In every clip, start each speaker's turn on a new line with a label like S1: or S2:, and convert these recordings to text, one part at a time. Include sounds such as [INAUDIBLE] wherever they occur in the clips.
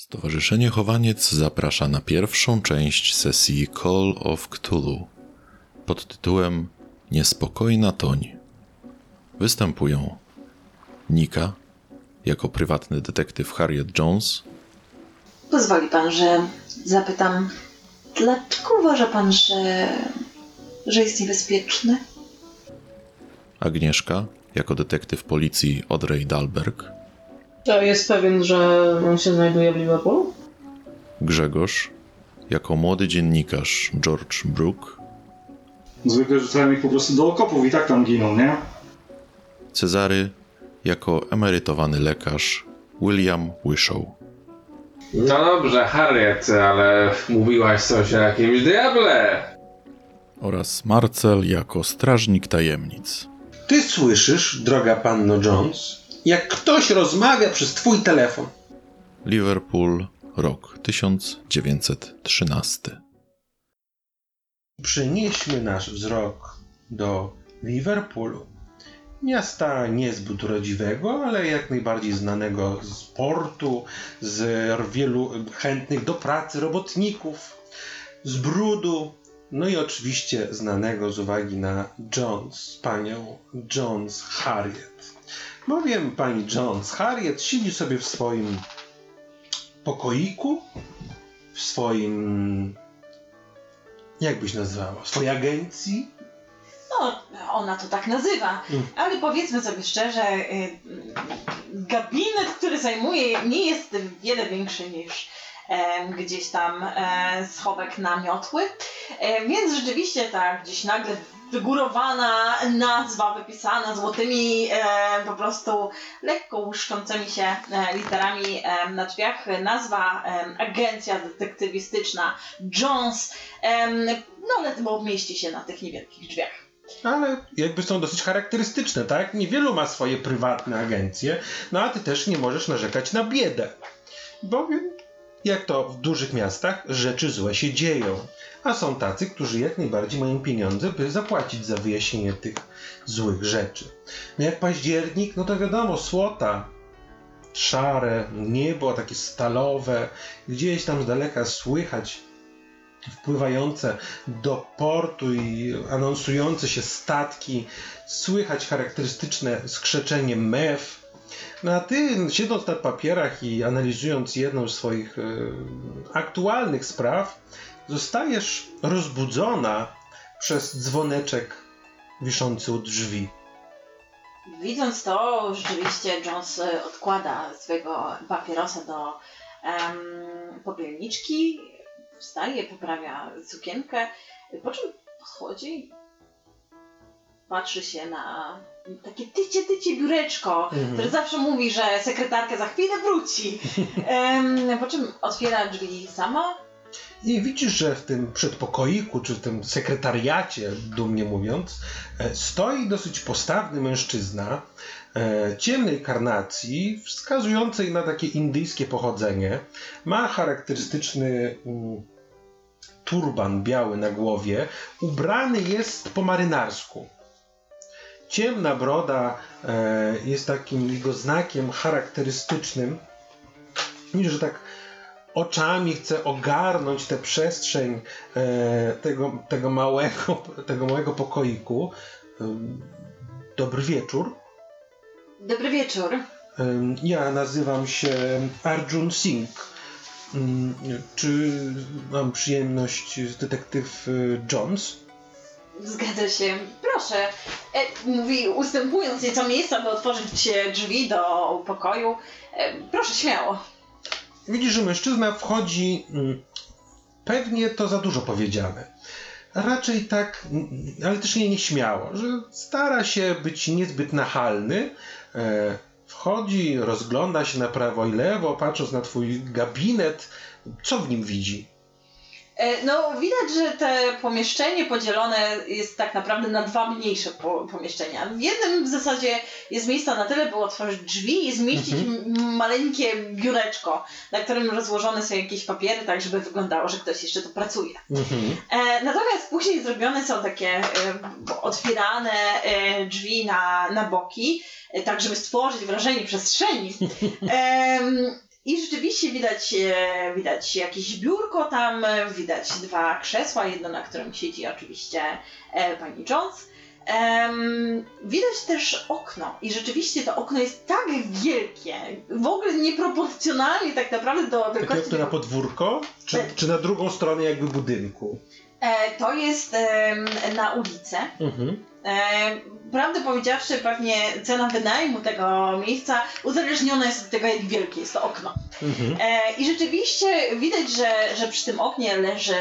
S1: Stowarzyszenie Chowaniec zaprasza na pierwszą część sesji Call of Cthulhu pod tytułem Niespokojna Toń. Występują Nika jako prywatny detektyw Harriet Jones,
S2: Pozwoli pan, że zapytam, dlaczego uważa pan, że, że jest niebezpieczny?
S1: Agnieszka jako detektyw policji Audrey Dalberg,
S3: To jest pewien, że on się znajduje w Liverpoolu?
S1: Grzegorz jako młody dziennikarz George Brook,
S4: Zwykle rzucają ich po prostu do okopów i tak tam giną, nie?
S1: Cezary jako emerytowany lekarz William Wishow.
S5: No dobrze, Harriet, ale mówiłaś coś o jakimś diable.
S1: oraz Marcel jako strażnik tajemnic.
S6: Ty słyszysz, droga panno Jones, jak ktoś rozmawia przez twój telefon.
S1: Liverpool, rok 1913.
S6: Przenieśmy nasz wzrok do Liverpoolu. Miasta niezbyt rodziwego, ale jak najbardziej znanego z portu, z wielu chętnych do pracy robotników, z brudu, no i oczywiście znanego z uwagi na Jones, panią Jones Harriet. Bowiem pani Jones Harriet siedzi sobie w swoim pokoiku, w swoim jak byś nazwała? Swojej agencji?
S2: No, ona to tak nazywa,
S6: Mm.
S2: ale powiedzmy sobie szczerze, y, gabinet, który zajmuje, nie jest wiele większy niż gdzieś tam e, schowek na miotły, E, więc rzeczywiście tak gdzieś nagle wygórowana nazwa wypisana złotymi e, po prostu lekko łuszczącymi się literami na drzwiach, nazwa agencja detektywistyczna Jones, no ledwo mieści się na tych niewielkich drzwiach.
S6: Ale jakby są dosyć charakterystyczne, tak? Niewielu ma swoje prywatne agencje, no a ty też nie możesz narzekać na biedę. Bowiem, jak to w dużych miastach, rzeczy złe się dzieją. A są tacy, którzy jak najbardziej mają pieniądze, by zapłacić za wyjaśnienie tych złych rzeczy. No jak październik, no to wiadomo, słota, szare, niebo takie stalowe, gdzieś tam z daleka słychać wpływające do portu i anonsujące się statki, słychać charakterystyczne skrzeczenie mew. No a ty, siedząc na papierach i analizując jedną z swoich e, aktualnych spraw, zostajesz rozbudzona przez dzwoneczek wiszący u drzwi.
S2: Widząc to, rzeczywiście Jones e, odkłada swojego papierosa do em, popielniczki, wstaje, poprawia sukienkę, po czym podchodzi, patrzy się na takie tycie, tycie biureczko,
S6: Mhm.
S2: które zawsze mówi, że sekretarka za chwilę wróci. [LAUGHS] Po czym otwiera drzwi sama,
S6: I widzisz, że w tym przedpokoiku, czy w tym sekretariacie, dumnie mówiąc, e, stoi dosyć postawny mężczyzna e, ciemnej karnacji, wskazującej na takie indyjskie pochodzenie. Ma charakterystyczny mm, turban biały na głowie, ubrany jest po marynarsku. Ciemna broda e, jest takim jego znakiem charakterystycznym. Że tak oczami chce ogarnąć tę przestrzeń e, tego, tego, małego, tego małego pokoiku. Ym, Dobry wieczór.
S2: dobry wieczór.
S6: Ja nazywam się Arjun Singh. Ym, Czy mam przyjemność z detektyw Jones?
S2: Zgadza się. Proszę. E, mówi, ustępując nieco miejsca, by otworzyć e, drzwi do pokoju. E, proszę, śmiało.
S6: Widzisz, że mężczyzna wchodzi. mm, Pewnie to za dużo powiedziane. Raczej tak, mm, ale też nie nieśmiało, że stara się być niezbyt nachalny. E, Wchodzi, rozgląda się na prawo i lewo, patrząc na twój gabinet. Co w nim widzi?
S2: E, no, widać, że te pomieszczenie podzielone jest tak naprawdę na dwa mniejsze po, pomieszczenia. W jednym w zasadzie jest miejsca na tyle, by otworzyć drzwi i zmieścić
S6: Mhm.
S2: maleńkie biureczko, na którym rozłożone są jakieś papiery, tak żeby wyglądało, że ktoś jeszcze tu pracuje.
S6: Mhm.
S2: E, natomiast później zrobione są takie e, otwierane e, drzwi na, na boki, e, tak żeby stworzyć wrażenie przestrzeni. [LAUGHS] I rzeczywiście widać, e, widać jakieś biurko tam, widać dwa krzesła, jedno na którym siedzi oczywiście e, pani Jones. Widać też okno i rzeczywiście to okno jest tak wielkie, w ogóle nieproporcjonalnie tak naprawdę do
S6: Takie
S2: wielkości
S6: okno na podwórko, czy, czy na drugą stronę jakby budynku?
S2: E, to jest na ulicę.
S6: Mhm.
S2: E, prawdę powiedziawszy, pewnie cena wynajmu tego miejsca uzależniona jest od tego, jak wielkie jest to okno.
S6: Mhm.
S2: E, I rzeczywiście widać, że, że przy tym oknie leży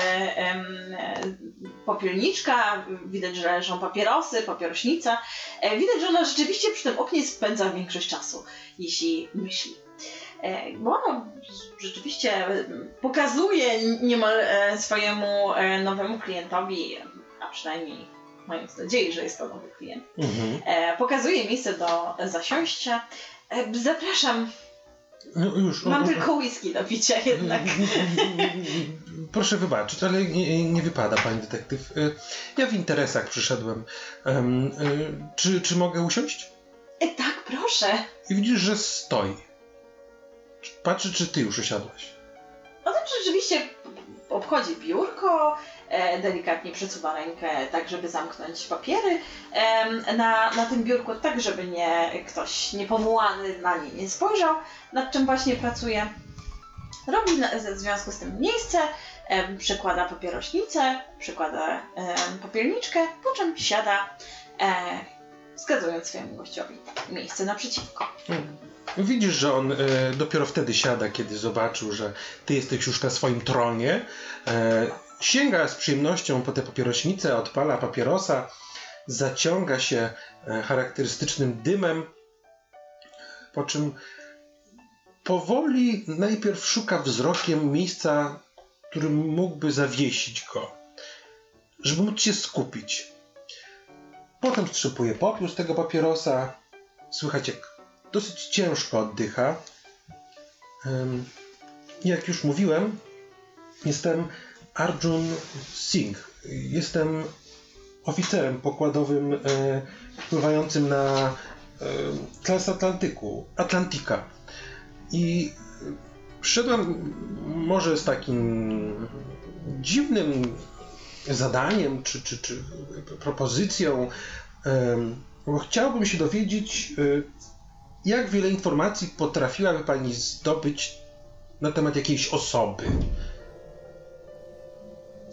S2: popielniczka, widać, że leżą papierosy, papierośnica. Widać, że ona rzeczywiście przy tym oknie spędza większość czasu, jeśli myśli. E, bo ona rzeczywiście pokazuje niemal e, swojemu e, nowemu klientowi, a przynajmniej mając nadzieję, że jest to nowy klient,
S6: Mhm.
S2: pokazuje miejsce do zasiąścia. Zapraszam,
S6: No już.
S2: mam
S6: o-
S2: tylko whisky do picia jednak. [LAUGHS]
S6: Proszę wybaczyć, ale nie, nie wypada, pani detektyw. Ja w interesach przyszedłem. Em, Czy, czy mogę usiąść?
S2: Tak, proszę.
S6: I widzisz, że stoi. Patrzy, czy ty już usiadłaś.
S2: No tak rzeczywiście obchodzi biurko, e, delikatnie przesuwa rękę tak, żeby zamknąć papiery na, na tym biurku, tak żeby nie ktoś niepowołany na nie nie spojrzał, nad czym właśnie pracuje. Robi w związku z tym miejsce, em, przykłada papierośnicę, przykłada em, popielniczkę, po czym siada, e, wskazując swojemu gościowi miejsce naprzeciwko.
S6: Widzisz, że on e, dopiero wtedy siada, kiedy zobaczył, że ty jesteś już na swoim tronie. E, sięga z przyjemnością po tę papierośnicę, odpala papierosa, zaciąga się e, charakterystycznym dymem, po czym powoli najpierw szuka wzrokiem miejsca, którym mógłby zawiesić go, żeby móc się skupić. Potem strzepuje popiół z tego papierosa. Słychać, jak dosyć ciężko oddycha. Jak już mówiłem, jestem Arjun Singh. Jestem oficerem pokładowym e, pływającym na e, transatlantyku, Atlantika. I e, przyszedłem może z takim dziwnym zadaniem czy, czy, czy propozycją, bo chciałbym się dowiedzieć, e, jak wiele informacji potrafiłaby Pani zdobyć na temat jakiejś osoby?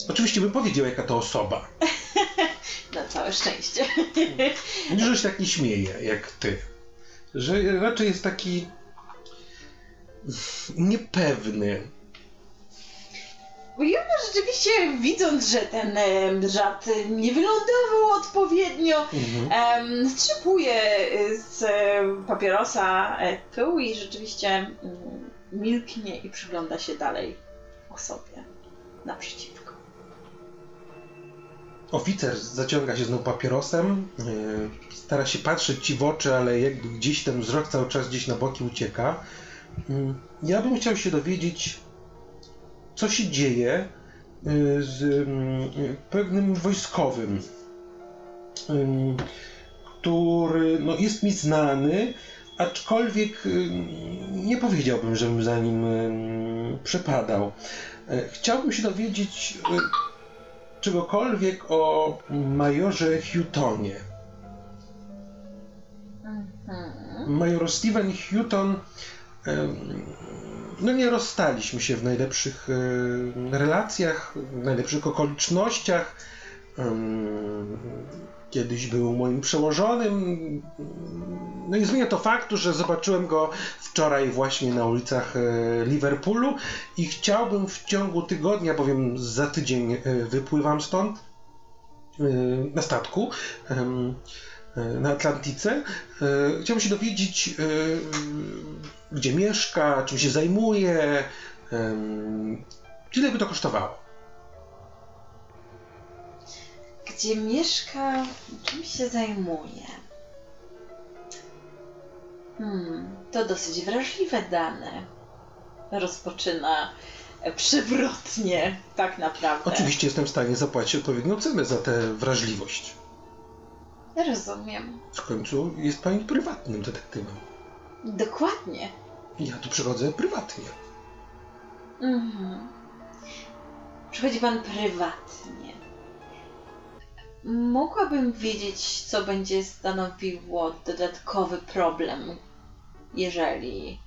S6: Oczywiście bym powiedział, jaka to osoba. [LAUGHS]
S2: Na całe szczęście.
S6: Że się tak nie śmieje, jak Ty. Że raczej jest taki niepewny.
S2: I ona rzeczywiście, widząc, że ten żart nie wylądował odpowiednio,
S6: Mhm.
S2: strzepuje z papierosa e, pył i rzeczywiście mm, milknie i przygląda się dalej osobie naprzeciwko.
S6: Oficer zaciąga się znowu papierosem, yy, stara się patrzeć ci w oczy, ale jakby gdzieś ten wzrok cały czas gdzieś na boki ucieka. Yy, Ja bym chciał się dowiedzieć, co się dzieje yy, z yy, pewnym wojskowym, który no, jest mi znany, aczkolwiek yy, nie powiedziałbym, żebym za nim yy, przepadał. Yy, Chciałbym się dowiedzieć, czegokolwiek o majorze Houghtonie. Major Steven Houghton, em, no nie rozstaliśmy się w najlepszych em, relacjach, w najlepszych okolicznościach. Kiedyś był moim przełożonym. No i zmienia to faktu, że zobaczyłem go wczoraj właśnie na ulicach e, Liverpoolu i chciałbym w ciągu tygodnia, bowiem za tydzień e, wypływam stąd e, na statku e, na Atlantyce. E, Chciałbym się dowiedzieć, e, gdzie mieszka, czym się zajmuje, ile by to kosztowało.
S2: Gdzie mieszka, czym się zajmuje? Hmm, to dosyć wrażliwe dane. Rozpoczyna e, przewrotnie, tak naprawdę.
S6: Oczywiście jestem w stanie zapłacić odpowiednią cenę za tę wrażliwość.
S2: Rozumiem.
S6: W końcu jest pani prywatnym detektywem.
S2: Dokładnie.
S6: Ja tu przychodzę prywatnie.
S2: Mhm. Przychodzi pan prywatnie. Mogłabym wiedzieć, co będzie stanowiło dodatkowy problem, jeżeli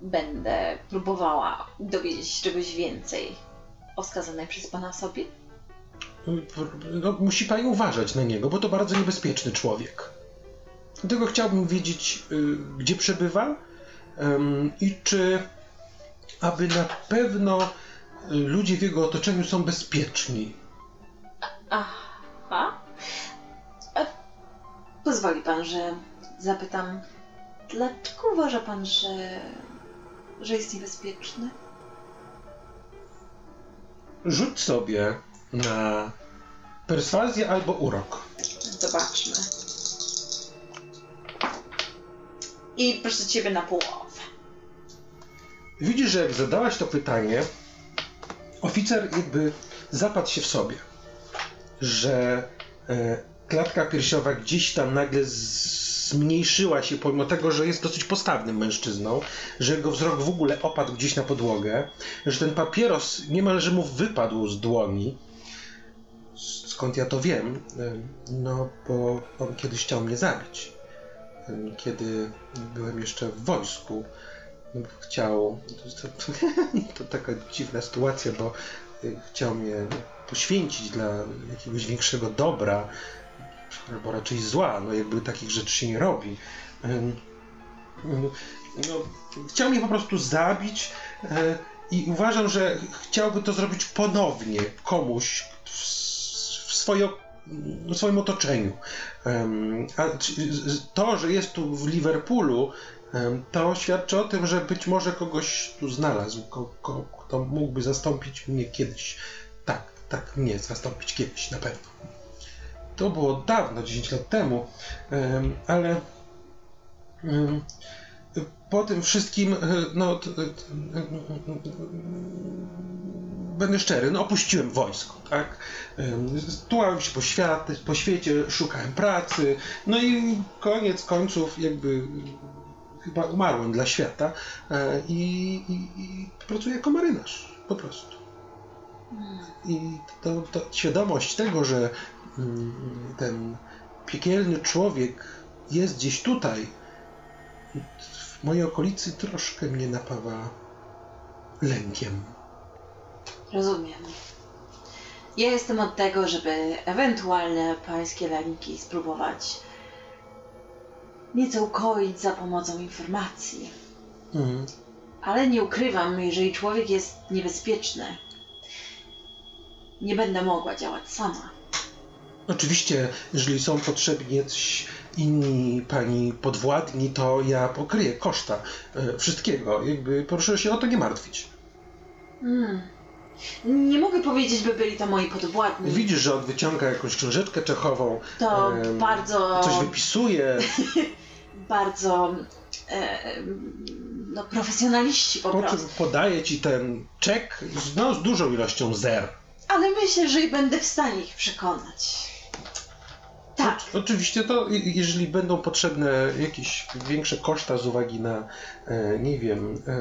S2: będę próbowała dowiedzieć się czegoś więcej o skazanej przez pana osobie?
S6: No, musi pani uważać na niego, bo to bardzo niebezpieczny człowiek. Dlatego chciałbym wiedzieć, y, gdzie przebywa i czy aby na pewno y, ludzie w jego otoczeniu są bezpieczni.
S2: Aha. Pozwoli pan, że zapytam, dlaczego uważa pan, że, że jest niebezpieczny?
S6: Rzuć sobie na perswazję albo urok.
S2: Zobaczmy. I proszę ciebie na połowę.
S6: Widzisz, że jak zadałaś to pytanie, oficer jakby zapadł się w sobie, że e, klatka piersiowa gdzieś tam nagle zmniejszyła się, pomimo tego, że jest dosyć postawnym mężczyzną, że jego wzrok w ogóle opadł gdzieś na podłogę, że ten papieros niemalże mu wypadł z dłoni. Skąd ja to wiem? No, bo on kiedyś chciał mnie zabić. Kiedy byłem jeszcze w wojsku, chciał. To, to, [LAUGHS] to taka dziwna sytuacja, bo y, chciał mnie poświęcić dla jakiegoś większego dobra, albo raczej zła. No, jakby takich rzeczy się nie robi. No, chciał mnie po prostu zabić e, i uważam, że chciałby to zrobić ponownie komuś swoje, w swoim otoczeniu. A to, że jest tu w Liverpoolu, to świadczy o tym, że być może kogoś tu znalazł, kto mógłby zastąpić mnie kiedyś. Tak, tak, mnie zastąpić kiedyś, na pewno. To było dawno, 10 lat temu, em, ale po tym wszystkim, e, no, t, t, będę szczery, no opuściłem wojsko, tak? Em, Tułałem się po, świat, po świecie, szukałem pracy, no i koniec końców jakby chyba umarłem dla świata e, i, i, i pracuję jako marynarz, po prostu. I to, to świadomość tego, że mm, ten piekielny człowiek jest gdzieś tutaj, mojej okolicy troszkę mnie napawa lękiem.
S2: Rozumiem. Ja jestem od tego, żeby ewentualne pańskie lęki spróbować nieco ukoić za pomocą informacji.
S6: Mhm.
S2: Ale nie ukrywam, jeżeli człowiek jest niebezpieczny, nie będę mogła działać sama.
S6: Oczywiście, jeżeli są potrzebni jacyś inni pani podwładni, to ja pokryję koszta e, wszystkiego. Jakby proszę się o to nie martwić.
S2: Hmm. Nie mogę powiedzieć, by byli to moi podwładni.
S6: Widzisz, że on wyciąga jakąś książeczkę czechową,
S2: To
S6: em,
S2: bardzo,
S6: coś wypisuje, [LAUGHS]
S2: bardzo e, no, profesjonaliści po
S6: po
S2: prostu.
S6: czym podaje ci ten czek z, no, z dużą ilością zer.
S2: Ale myślę, że będę w stanie ich przekonać. Tak.
S6: O, oczywiście to, jeżeli będą potrzebne jakieś większe koszta z uwagi na, e, nie wiem, e,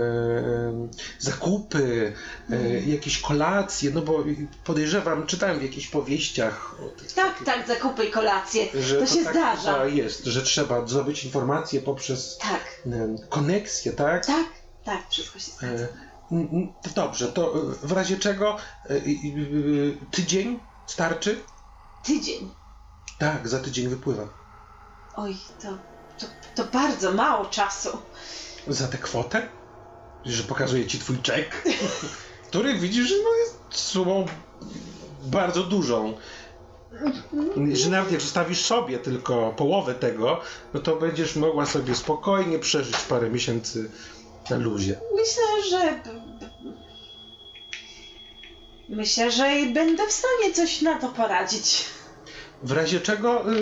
S6: zakupy, e,
S2: Mhm.
S6: jakieś kolacje, no bo podejrzewam, czytałem w jakichś powieściach o tych,
S2: Tak, tak, zakupy i kolacje.
S6: że
S2: To się
S6: tak
S2: zdarza.
S6: jest, że trzeba zdobyć informacje poprzez
S2: Tak,
S6: koneksję, tak?
S2: tak, tak, wszystko się zgadza.
S6: To dobrze, to w razie czego tydzień starczy?
S2: Tydzień.
S6: Tak, za tydzień wypływam.
S2: Oj, to, to, to bardzo mało czasu.
S6: Za tę kwotę? Że pokazuje ci twój czek, [LAUGHS] który widzisz, że no jest sumą bardzo dużą. Że nawet jak zostawisz sobie tylko połowę tego, no to będziesz mogła sobie spokojnie przeżyć parę miesięcy na luzie.
S2: Myślę, że. Myślę, że będę w stanie coś na to poradzić.
S6: W razie czego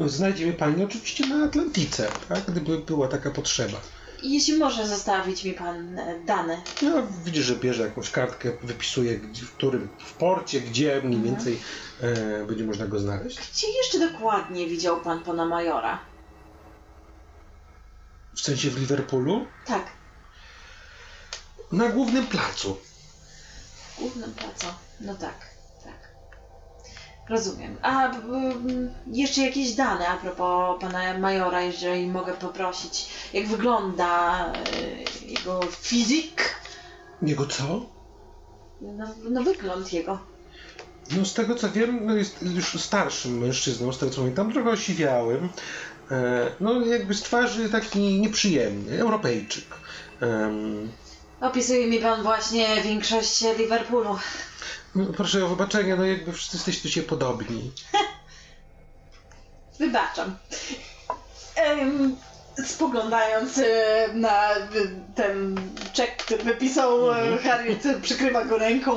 S6: y, znajdzie mnie pani oczywiście na Atlantice, tak? Gdyby była taka potrzeba.
S2: Jeśli może zostawić mi pan e, dane.
S6: No, widzisz, że bierze jakąś kartkę, wypisuje gdzie, w którym, w porcie, gdzie mniej więcej e, będzie można go znaleźć.
S2: Gdzie jeszcze dokładnie widział pan pana majora?
S6: W sensie w Liverpoolu?
S2: Tak,
S6: Na głównym placu.
S2: w głównym placu. No tak. Rozumiem. A b- b- jeszcze jakieś dane a propos pana Majora, jeżeli mogę poprosić. Jak wygląda y, jego fizyk?
S6: Jego co?
S2: No, no wygląd jego.
S6: No z tego co wiem, no jest już starszym mężczyzną, z tego co pamiętam, trochę osiwiałym. E, no jakby z twarzy taki nieprzyjemny, Europejczyk. Em,
S2: Opisuje mi pan właśnie większość Liverpoolu.
S6: No, proszę o wybaczenie, no jakby wszyscy jesteście się podobni. [LAUGHS]
S2: Wybaczam. Em, spoglądając e, na e, ten czek, który wypisał e, Harriet, przykrywa go ręką.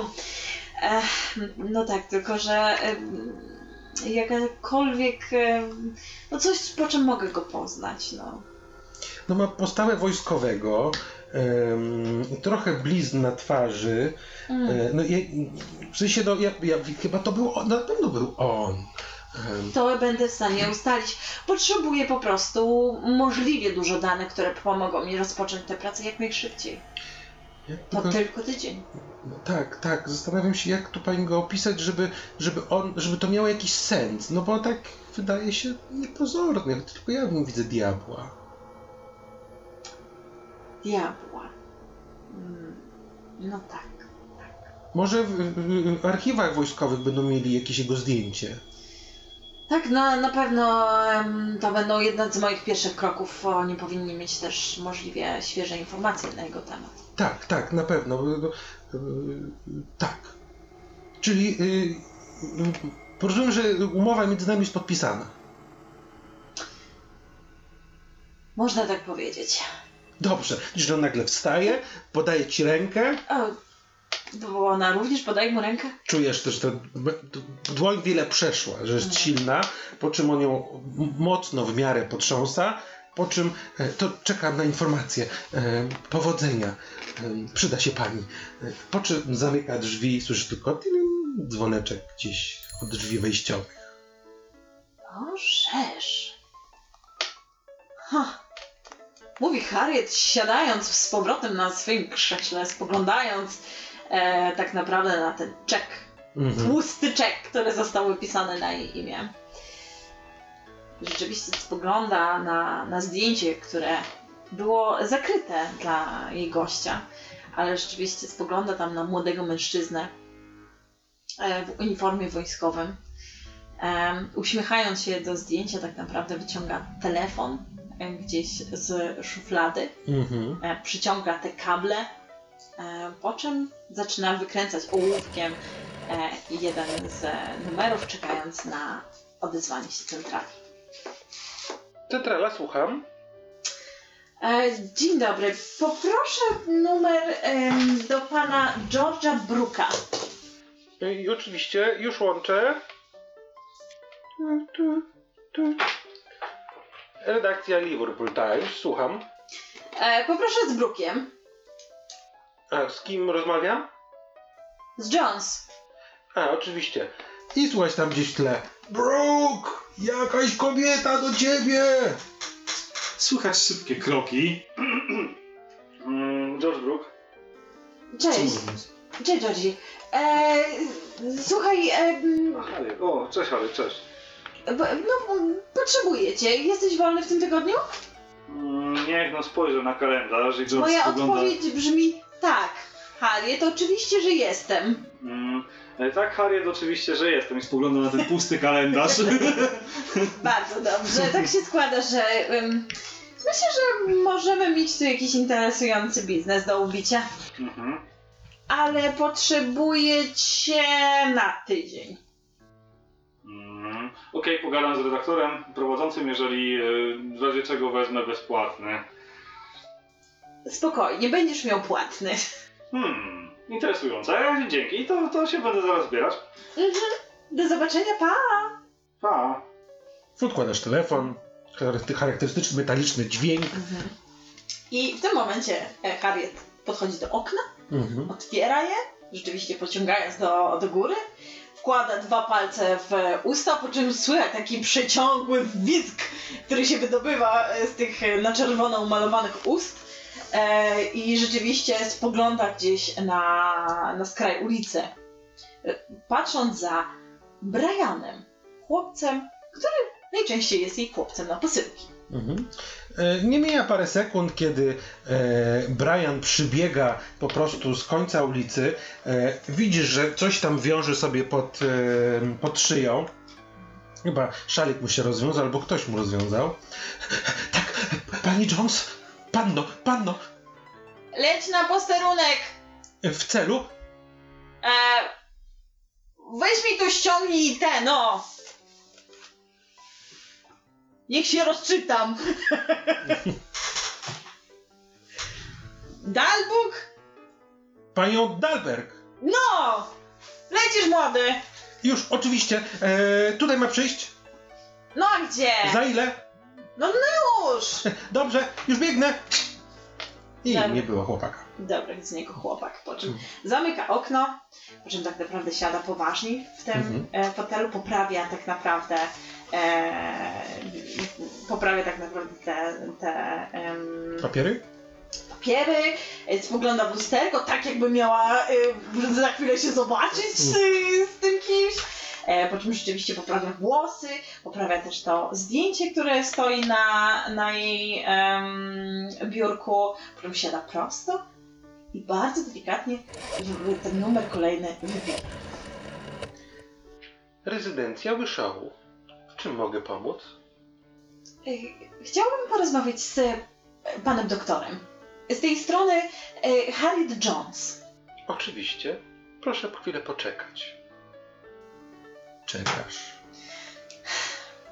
S2: Ech, no tak, tylko że em, jakakolwiek, em, no coś po czym mogę go poznać, no.
S6: No ma postawę wojskowego, trochę blizn na twarzy.
S2: Mm.
S6: E, no ja, w sensie, no ja, ja, chyba to był on, na pewno był on.
S2: To będę w stanie ustalić. Potrzebuję po prostu możliwie dużo danych, które pomogą mi rozpocząć tę pracę jak najszybciej.
S6: jak
S2: To
S6: to-
S2: tylko tydzień.
S6: Tak, tak. Zastanawiam się, jak tu pani go opisać, żeby, żeby, on, żeby to miało jakiś sens. No bo tak wydaje się niepozorny. Tylko ja w nim widzę diabła.
S2: Diabła. Mm, No tak.
S6: Może w, w, w archiwach wojskowych będą mieli jakieś jego zdjęcie.
S2: Tak, no na pewno em, to będą jedne z moich pierwszych kroków. Oni powinni mieć też możliwie świeże informacje na jego temat.
S6: Tak, tak, na pewno. y, tak. Czyli y, rozumiem, że umowa między nami jest podpisana.
S2: Można tak powiedzieć.
S6: Dobrze. Widzisz, że on nagle wstaje, podaje ci rękę.
S2: O, bo ona również podaje mu rękę?
S6: czujesz też, że dłoń wiele przeszła, że jest silna, po czym on ją mocno w miarę potrząsa, po czym e, to czekam na informację. E, powodzenia. E, przyda się pani. E, po czym zamyka drzwi, słyszysz tylko tyling, dzwoneczek gdzieś od drzwi wejściowych.
S2: O, rzesz. Ha. Mówi Harriet, siadając z powrotem na swoim krześle, spoglądając e, tak naprawdę na ten czek
S6: Mhm.
S2: tłusty czek, który został wypisany na jej imię. Rzeczywiście spogląda na, na zdjęcie, które było zakryte dla jej gościa, ale rzeczywiście spogląda tam na młodego mężczyznę e, w uniformie wojskowym. Em, uśmiechając się do zdjęcia, tak naprawdę wyciąga telefon e, gdzieś z szuflady
S6: Mhm.
S2: e, przyciąga te kable, e, po czym zaczyna wykręcać ołówkiem e, jeden z e, numerów, czekając na odezwanie się centrali.
S6: Centrala, słucham.
S2: E, dzień dobry, poproszę numer do pana George'a Brooka.
S6: I oczywiście już łączę. Tu, tu, tu. Redakcja Liverpool Times, słucham.
S2: E, poproszę z Brookiem.
S6: A z kim rozmawiam?
S2: Z Jones.
S6: A, oczywiście. I słuchać tam gdzieś w tle. Brooke! Jakaś kobieta do ciebie!
S4: Słychać szybkie kroki. [CLEARS THROAT] Mm, George Brook.
S2: Cześć. Cześć, Georgie. E, słuchaj, e, m,
S4: A, Harry. O, cześć Harry, cześć.
S2: No, potrzebuję cię. Jesteś wolny w tym tygodniu?
S4: Mm, niech no spojrzę na kalendarz i George
S2: Moja
S4: spogląda...
S2: odpowiedź brzmi tak. Harriet, oczywiście, że jestem.
S4: Mm, e, tak, Harriet, oczywiście, że jestem i spoglądam na ten pusty kalendarz. [LAUGHS]
S2: Bardzo dobrze. Tak się składa, że ym, myślę, że możemy mieć tu jakiś interesujący biznes do ubicia.
S4: mhm.
S2: Ale potrzebuję cię na tydzień.
S4: Okej, pogadam z redaktorem prowadzącym, jeżeli e, w razie czego wezmę bezpłatny.
S2: Spokojnie, będziesz miał płatny.
S4: Hmm, interesujące. Dzięki, to, to się będę zaraz zbierać.
S2: Mhm. Do zobaczenia, pa!
S4: Pa.
S6: Odkładasz telefon, charakter- charakterystyczny metaliczny dźwięk.
S2: I w tym momencie e, Harriet podchodzi do okna,
S6: Mhm.
S2: otwiera je, rzeczywiście pociągając do, do góry, wkłada dwa palce w usta, po czym słychać taki przeciągły wizg, który się wydobywa e, z tych e, na czerwono umalowanych ust. E, I rzeczywiście spogląda gdzieś na, na skraj ulicy. Patrząc za Brianem, chłopcem, który najczęściej jest jej chłopcem na posyłki.
S6: Mhm. E, Nie mija parę sekund, kiedy e, Brian przybiega po prostu z końca ulicy. E, widzisz, że coś tam wiąże sobie pod, pod szyją. Chyba szalik mu się rozwiązał, albo ktoś mu rozwiązał. [LAUGHS] Tak, pani Jones, panno, panno,
S2: Leć na posterunek!
S6: w celu.
S2: E, weź mi tu ściągnij te, no! Niech się rozczytam. [LAUGHS] Dalbuk?
S6: Panią Dalberg.
S2: No! Lecisz młody!
S6: Już, oczywiście. E, tutaj ma przyjść.
S2: No a gdzie?
S6: Za ile?
S2: No, no już! [LAUGHS]
S6: Dobrze, już biegnę. I
S2: Dobra.
S6: nie było chłopaka.
S2: Dobra, z niego chłopak, po czym zamyka okno, po czym tak naprawdę siada poważnie w tym
S6: Mhm.
S2: e, fotelu, poprawia tak naprawdę poprawia tak naprawdę te, te em,
S6: Papiery?
S2: papiery, e, spogląda w lusterko, tak jakby miała e, za chwilę się zobaczyć z, z tym kimś. E, po czym rzeczywiście poprawia włosy, poprawia też to zdjęcie, które stoi na, na jej em, biurku, po czym siada prosto i bardzo delikatnie ten numer kolejny wybiera.
S6: Rezydencja Wyszołu. Czym mogę pomóc?
S2: Chciałabym porozmawiać z e, panem doktorem. Z tej strony e, Harriet Jones.
S6: Oczywiście. Proszę chwilę poczekać. Czekasz.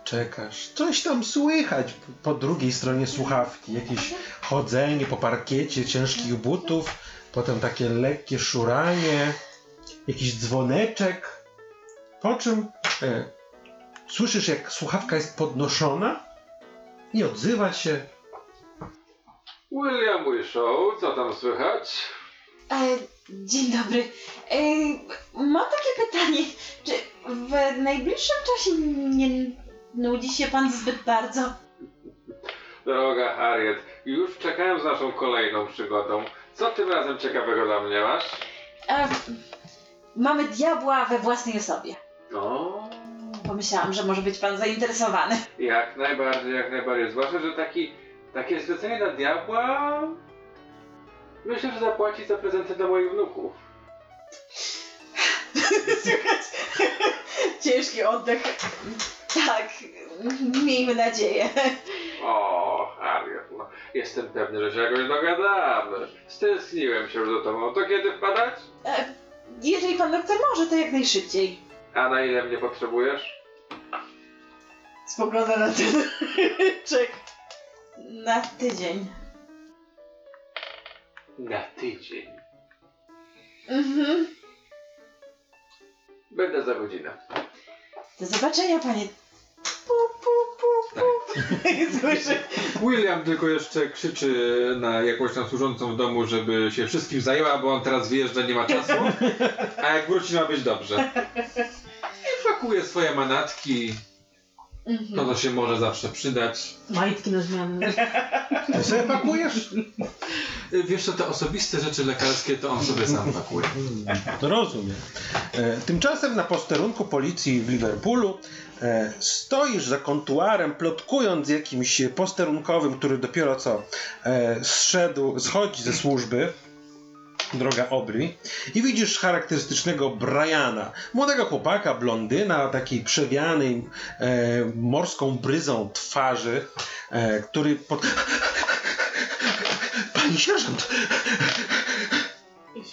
S6: Czekasz. Coś tam słychać po drugiej stronie słuchawki. Jakieś chodzenie po parkiecie ciężkich butów, potem takie lekkie szuranie, jakiś dzwoneczek. Po czym e, słyszysz, jak słuchawka jest podnoszona i odzywa się.
S5: William Wishow, co tam słychać?
S2: E, dzień dobry. E, mam takie pytanie. Czy w najbliższym czasie nie nudzi się pan zbyt bardzo?
S5: Droga Harriet, już czekałem z naszą kolejną przygodą. Co tym razem ciekawego dla mnie masz?
S2: E, mamy diabła we własnej osobie.
S5: O,
S2: Pomyślałam, że może być pan zainteresowany.
S5: jak najbardziej, jak najbardziej. Zwłaszcza, że taki, takie zlecenie na diabła... Myślę, że zapłaci za prezenty dla moich wnuków. [LAUGHS]
S2: Słychać ciężki oddech. Tak, miejmy nadzieję.
S5: O, Harriet, no, jestem pewny, że się jakoś dogadamy. Stęskniłem się do tobą. To kiedy wpadać?
S2: E, jeżeli pan doktor może, to jak najszybciej.
S5: A na ile mnie potrzebujesz?
S2: Spogląda na ten [LAUGHS] czek. Na tydzień.
S5: Na tydzień.
S2: Mhm.
S5: Będę za godzinę.
S2: Do zobaczenia, panie. Pu, pu, pu, pu. [LAUGHS] Słyszę.
S7: William tylko jeszcze krzyczy na jakąś tam służącą w domu, żeby się wszystkim zajęła, bo on teraz wyjeżdża, nie ma czasu. A jak wróci, ma być dobrze. Pakuje swoje manatki, to
S2: Mhm.
S7: to się może zawsze przydać.
S3: Majtki na zmianę.
S6: Ty sobie pakujesz?
S7: Wiesz co, te osobiste rzeczy lekarskie to on sobie sam pakuje.
S6: Rozumiem. E, tymczasem na posterunku policji w Liverpoolu e, stoisz za kontuarem, plotkując z jakimś posterunkowym, który dopiero co e, zszedł, schodzi ze służby. Droga Obry, i widzisz charakterystycznego Briana, młodego chłopaka, blondyna, takiej przewianej e, morską bryzą twarzy, e, który pod... [LAUGHS] Pani sierżant,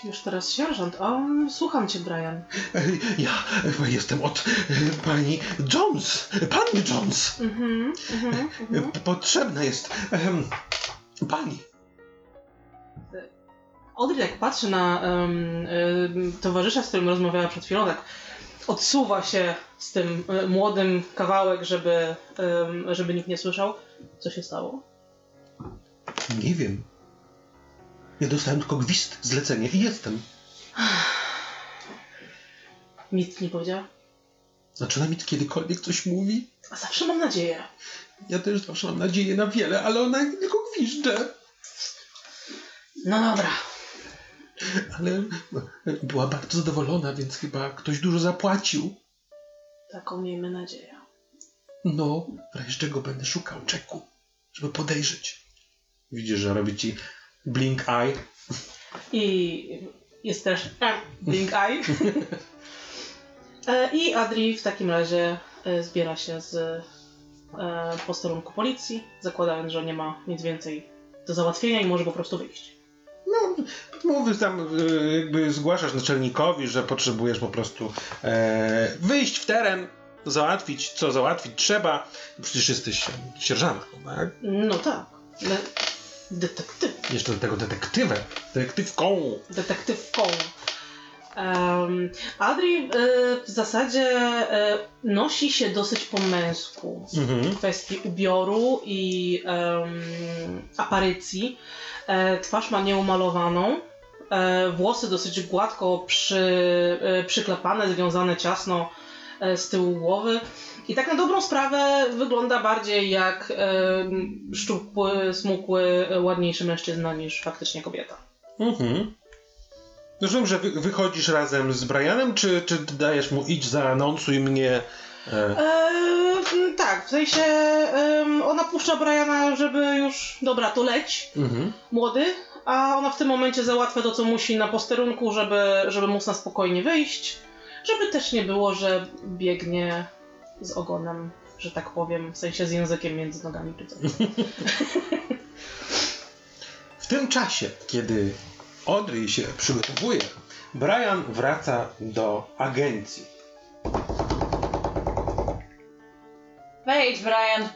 S3: Już teraz sierżant. O, słucham cię, Brian.
S6: E, Ja jestem od e, pani Jones, pani Jones.
S3: Mhm, mhm, mhm.
S6: E, Potrzebna jest em, pani.
S3: Audrey jak patrzy na em, em, towarzysza, z którym rozmawiała przed chwilą, tak odsuwa się z tym e, młodym kawałek, żeby, em, żeby nikt nie słyszał. Co się stało?
S6: Nie wiem. Ja dostałem tylko gwizd, zlecenie i jestem. [SIGHS]
S3: Nic nie powiedziała?
S6: Zaczyna mi kiedykolwiek coś mówi?
S3: A zawsze mam nadzieję.
S6: Ja też zawsze mam nadzieję na wiele, ale ona tylko gwizdże.
S3: No dobra.
S6: Ale była bardzo zadowolona, więc chyba ktoś dużo zapłacił.
S3: Taką miejmy nadzieję.
S6: No, w razie czego będę szukał czeku, żeby podejrzeć. Widzisz, że robi ci blink eye.
S3: I jest też e, Blink Eye. E, I Adri w takim razie e, zbiera się z e, posterunku policji, zakładając, że nie ma nic więcej do załatwienia i może po prostu wyjść.
S6: No, mówisz tam, e, jakby zgłaszasz naczelnikowi, że potrzebujesz po prostu e, wyjść w teren, załatwić, co załatwić trzeba. Przecież jesteś sierżantką, tak?
S3: No tak. Le- detektyw.
S6: Jeszcze do tego detektywem, detektywką.
S3: detektywką. Um, Adri e, w zasadzie e, nosi się dosyć po męsku
S6: Mhm.
S3: w kwestii ubioru i em, aparycji. E, twarz ma nieumalowaną, włosy dosyć gładko przy, przyklepane, związane ciasno z tyłu głowy. I tak na dobrą sprawę wygląda bardziej jak szczupły, smukły, ładniejszy mężczyzna niż faktycznie kobieta.
S6: Mhm. Rozumiem, że wy, wychodzisz razem z Brianem, czy, czy dajesz mu idź, zaanonsuj mnie. E,
S3: Eee, tak, w sensie ona puszcza Briana, żeby już, dobra, to leć,
S6: mhm.
S3: młody, a ona w tym momencie załatwia to, co musi na posterunku, żeby, żeby móc na spokojnie wyjść, żeby też nie było, że biegnie z ogonem, że tak powiem, w sensie z językiem między nogami czy [LAUGHS] coś. [LAUGHS]
S6: W tym czasie, kiedy Audrey się przygotowuje, Brian wraca do agencji.
S2: Wejdź, Brian.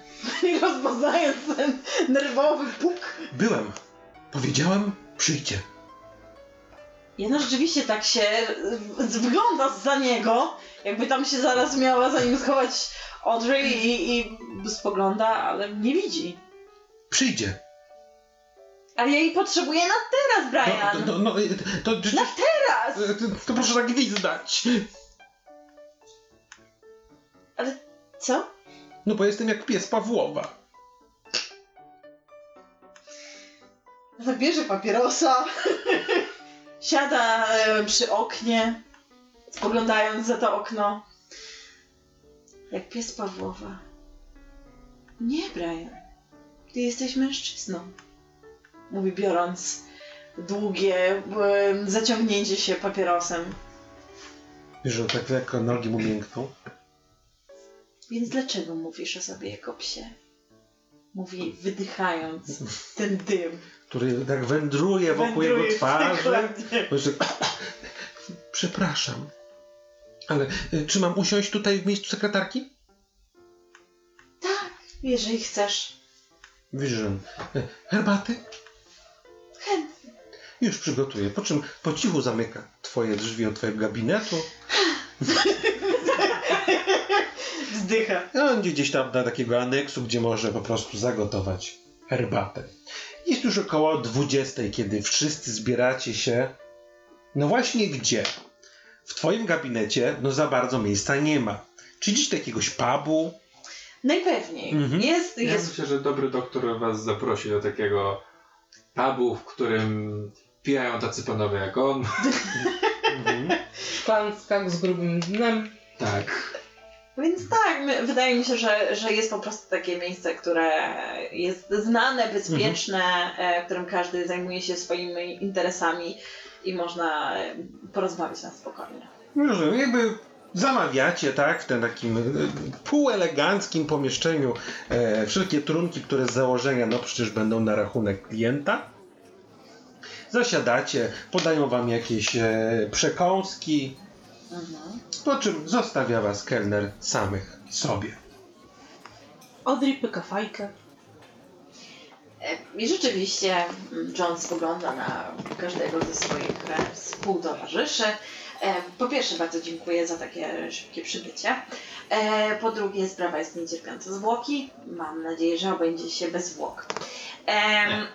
S2: I [LAUGHS] rozpoznając ten nerwowy puk.
S6: Byłem. Powiedziałem, przyjdzie.
S2: Jedna rzeczywiście tak się y, wygląda za niego, jakby tam się zaraz miała za nim schować Audrey i, i spogląda, ale nie widzi.
S6: Przyjdzie.
S2: Ale ja jej potrzebuję na teraz, Brian!
S6: No, no, no, to, to, to,
S2: Na teraz!
S6: to, to proszę tak gwizdać.
S2: Co?
S6: No bo jestem jak pies Pawłowa.
S2: Zabierze papierosa. [LAUGHS] Siada e, przy oknie, spoglądając za to okno. Jak pies Pawłowa. Nie, Brian. Ty jesteś mężczyzną. Mówi biorąc długie e, zaciągnięcie się papierosem.
S6: Wiesz, że tak lekko nogi mu miękną.
S2: Więc dlaczego mówisz o sobie jako psie? Mówi wydychając ten dym.
S6: Który tak wędruje wokół
S2: Wędruje
S6: jego [LAUGHS] twarzy. Przepraszam. Ale y, czy mam usiąść tutaj w miejscu sekretarki?
S2: Tak, jeżeli chcesz.
S6: Że... y, Herbaty?
S2: Chętnie.
S6: Już przygotuję. Po czym po cichu zamyka twoje drzwi od twojego gabinetu. [LAUGHS]
S2: Wzdycha.
S6: A on idzie gdzieś tam do takiego aneksu, gdzie może po prostu zagotować herbatę. Jest już około 20, kiedy wszyscy zbieracie się. No właśnie gdzie? W twoim gabinecie no za bardzo miejsca nie ma. Czy gdzieś do jakiegoś pubu?
S2: Najpewniej.
S6: Mhm.
S2: Jest,
S7: Ja
S2: jest.
S7: myślę, że dobry doktor was zaprosi do takiego pubu, w którym pijają tacy panowie jak on. [LAUGHS]
S6: Mhm.
S3: Szklanskak z grubym dnem.
S7: Tak.
S2: Więc tak, my, wydaje mi się, że, że jest po prostu takie miejsce, które jest znane, bezpieczne, e, w którym każdy zajmuje się swoimi interesami i można porozmawiać na spokojnie.
S6: No, że jakby zamawiacie, tak, w tym takim e, półeleganckim pomieszczeniu e, wszelkie trunki, które z założenia, no przecież będą na rachunek klienta. Zasiadacie, podają wam jakieś e, przekąski,
S2: Mhm.
S6: po czym zostawia was kelner samych sobie.
S3: Audrey pyka fajkę.
S2: E, I rzeczywiście John spogląda na każdego ze swoich e, współtowarzyszy. E, Po pierwsze bardzo dziękuję za takie szybkie przybycie. E, Po drugie sprawa jest niecierpiąca zwłoki. Mam nadzieję, że obędzie się bez zwłok. Em,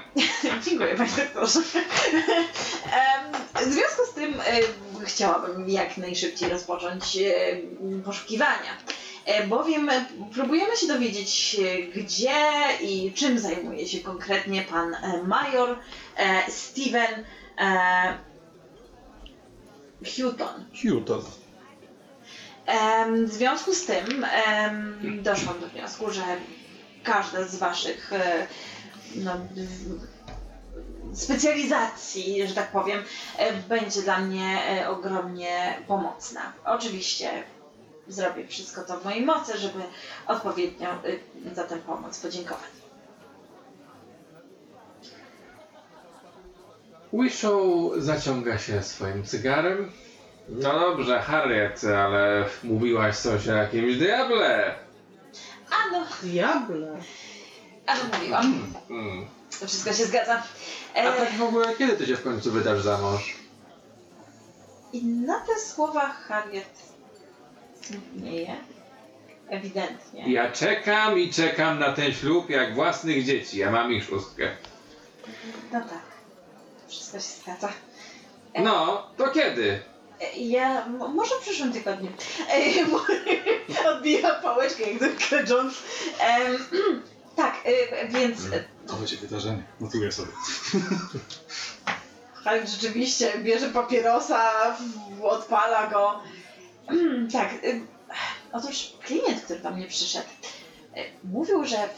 S2: [LAUGHS] dziękuję panie doktorze. Em, W związku z tym e, chciałabym jak najszybciej rozpocząć e, poszukiwania. E, Bowiem próbujemy się dowiedzieć, e, gdzie i czym zajmuje się konkretnie pan major Steven Houghton.
S6: Houghton.
S2: Em, W związku z tym em, doszłam do wniosku, że każda z waszych e, no, w- specjalizacji, że tak powiem, e, będzie dla mnie e, ogromnie pomocna. Oczywiście zrobię wszystko to w mojej mocy, żeby odpowiednio e, za tę pomoc podziękować.
S5: Wishow zaciąga się swoim cygarem. No dobrze, Harriet, ale mówiłaś coś o jakimś diable.
S2: Ano,
S3: Diable.
S2: ano mówiłam.
S5: Mm.
S2: To wszystko się zgadza. E,
S5: A tak w ogóle, kiedy ty się w końcu wydasz za mąż?
S2: I na te słowa Harriet smutnieje. Ewidentnie.
S5: Ja czekam i czekam na ten ślub jak własnych dzieci, ja mam ich szóstkę.
S2: No tak. Wszystko się zgadza.
S5: No, to kiedy?
S2: E, Ja, m- może w przyszłym tygodniu. E, [LAUGHS] bo- Odbija pałeczkę jak zwykle Jones. Em, [CLEARS THROAT] tak, e, więc
S4: To będzie wydarzenie. Notuję sobie.
S2: Hulk [LAUGHS] rzeczywiście bierze papierosa, w- odpala go. [CLEARS THROAT] tak, y, otóż klient, który do mnie przyszedł, y, mówił, że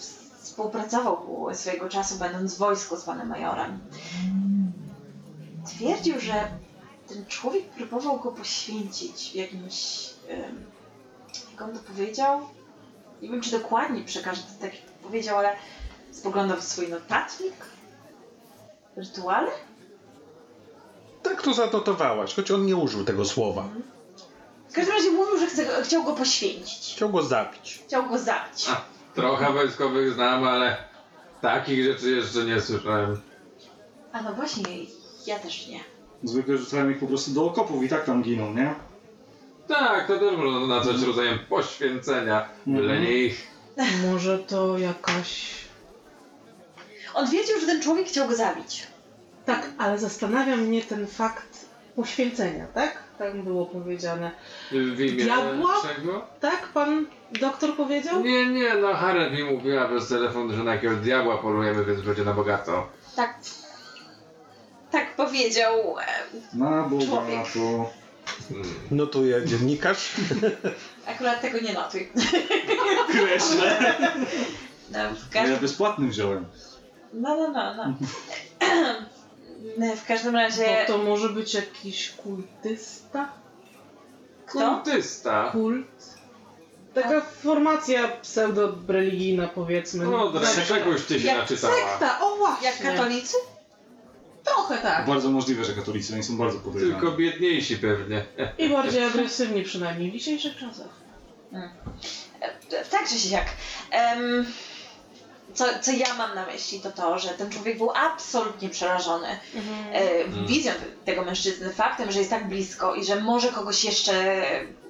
S2: współpracował swojego czasu będąc w wojsku z panem majorem. Twierdził, że ten człowiek próbował go poświęcić w jakimś... jak on to powiedział? Nie wiem, czy dokładnie przekażę to tak, jak powiedział, ale spoglądał w swój notatnik? Rytuale?
S6: Tak to zanotowałaś, choć on nie użył tego słowa.
S2: W każdym razie mówił, że chce, chciał go poświęcić.
S6: Chciał go zabić.
S2: Chciał go zabić.
S5: A, trochę wojskowych znam, ale takich rzeczy jeszcze nie słyszałem.
S2: A no właśnie, ja też nie.
S4: Zwykle rzucają ich po prostu do okopów i tak tam giną, nie?
S5: Tak, to też można nazwać rodzajem poświęcenia, byle
S4: Mhm.
S5: nie ich.
S3: Może to jakaś...
S2: On wiedział, że ten człowiek chciał go zabić.
S3: Tak, ale zastanawia mnie ten fakt poświęcenia, tak? Tak było powiedziane.
S5: W imię
S3: Diabła?
S5: czego?
S3: Tak pan doktor powiedział?
S5: Nie, nie, no Harriet mi mówiła przez telefon, że na jakiegoś diabła polujemy, więc będzie na bogato.
S2: Tak. Tak powiedział. e,
S4: Na
S2: Człowiek.
S4: bogato.
S5: Hmm.
S6: Notuje dziennikarz. [LAUGHS]
S2: Akurat tego nie notuj. [LAUGHS]
S4: Kreślę.
S2: No, w,
S4: Ja
S2: każ...
S4: bezpłatnym wziąłem.
S2: no, no, no, no. [LAUGHS] W każdym razie.
S3: Bo to może być jakiś kultysta?
S2: Kto?
S5: Kultysta.
S3: Kult? Taka formacja pseudo-religijna powiedzmy.
S5: No, do czegoś ty się
S2: Jak
S5: naczytała.
S3: Sekta, o właśnie!
S2: Jak katolicy?
S3: Trochę tak.
S4: Bardzo możliwe, że katolicy, oni są bardzo podejrzani.
S5: Tylko biedniejsi pewnie.
S3: I bardziej agresywni przynajmniej w dzisiejszych czasach.
S2: E, Tak czy siak. Em, co, co ja mam na myśli, to to, że ten człowiek był absolutnie przerażony e,
S5: Mhm.
S2: wizją tego mężczyzny, faktem, że jest tak blisko i że może kogoś jeszcze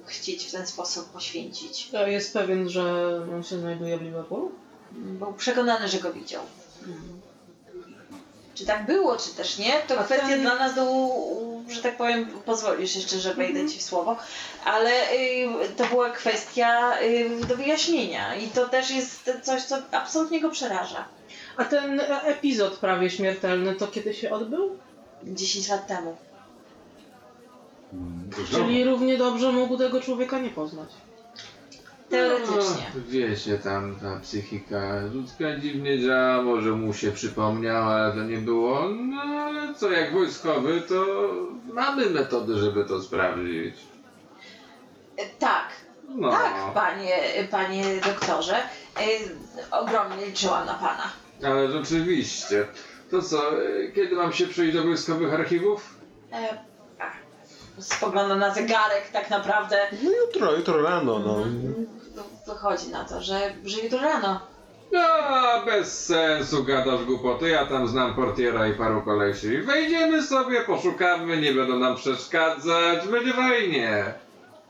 S2: chcieć w ten sposób poświęcić.
S3: To jest pewien, że on się znajduje w Liverpoolu?
S2: Był przekonany, że go widział. Czy tak było, czy też nie, to
S3: A
S2: kwestia
S3: ten-
S2: dla nas do, że tak powiem, pozwolisz jeszcze, że wejdę ci w słowo, ale y, to była kwestia y, do wyjaśnienia i to też jest coś, co absolutnie go przeraża.
S3: A ten epizod prawie śmiertelny, to kiedy się odbył?
S2: 10 lat temu.
S4: Mm,
S3: Czyli równie dobrze mógł tego człowieka nie poznać.
S2: Teoretycznie.
S5: No, wiecie, tam ta psychika ludzka dziwnie działa, może mu się przypomniał, ale to nie było. No ale co, jak wojskowy, to mamy metody, żeby to sprawdzić.
S2: Y, Tak,
S5: No.
S2: tak, panie, panie doktorze. Y, ogromnie liczyłam na pana.
S5: Ale rzeczywiście. To co, e, kiedy mam się przejść do wojskowych archiwów?
S2: E, a, spoglądam na zegarek tak naprawdę.
S6: No jutro, jutro rano, no.
S2: Wychodzi na to, że, że jutro rano.
S5: No, bez sensu gadasz głupoty, ja tam znam portiera i paru kolesi. Wejdziemy sobie, poszukamy, nie będą nam przeszkadzać, będzie fajnie.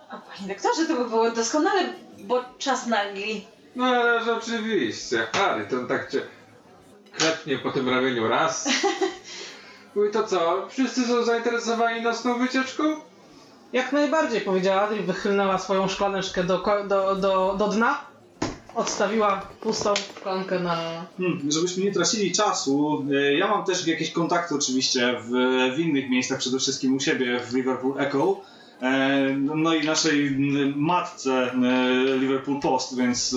S2: A panie doktorze, to by było doskonale, bo czas nagli.
S5: No ale rzeczywiście, Harry, ten tak cię klepnie po tym ramieniu raz. [LAUGHS] Mówi to co, wszyscy są zainteresowani nocną wycieczką?
S3: Jak najbardziej, powiedziała Adri, wychylnęła swoją szklaneczkę do, do, do, do dna, odstawiła pustą szklankę na...
S4: Hmm, żebyśmy nie tracili czasu, e, ja mam też jakieś kontakty oczywiście w, w innych miejscach, przede wszystkim u siebie w Liverpool Echo. E, No i naszej matce e, Liverpool Post, więc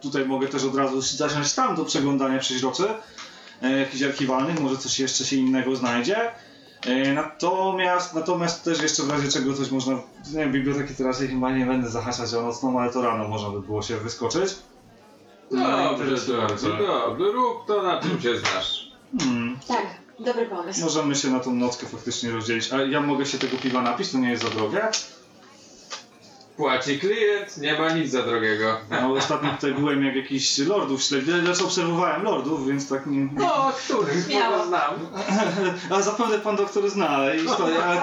S4: tutaj mogę też od razu zacząć tam do przeglądania przeźroczy, jakichś archiwalnych, może coś jeszcze się innego znajdzie. E, Natomiast, natomiast też jeszcze w razie czego coś można, nie wiem, biblioteki teraz ja chyba nie będę zahaczać o nocną, ale to rano można by było się wyskoczyć.
S5: Dobrze,
S4: interesujące.
S5: dobrze, dobrze. Rób to, na czym się znasz.
S4: Hmm.
S2: Tak, dobry pomysł.
S4: Możemy się na tą nockę faktycznie rozdzielić. A ja mogę się tego piwa napić, to nie jest za drogie.
S5: Płaci klient, nie ma nic za drogiego.
S4: No, ostatnio tutaj byłem jak jakiś lordów śledził, znaczy obserwowałem lordów, więc tak nie...
S5: No, których [LAUGHS]
S2: Śmiało.
S5: znam. [LAUGHS]
S4: A zapewne pan doktor zna, ale to, to, ale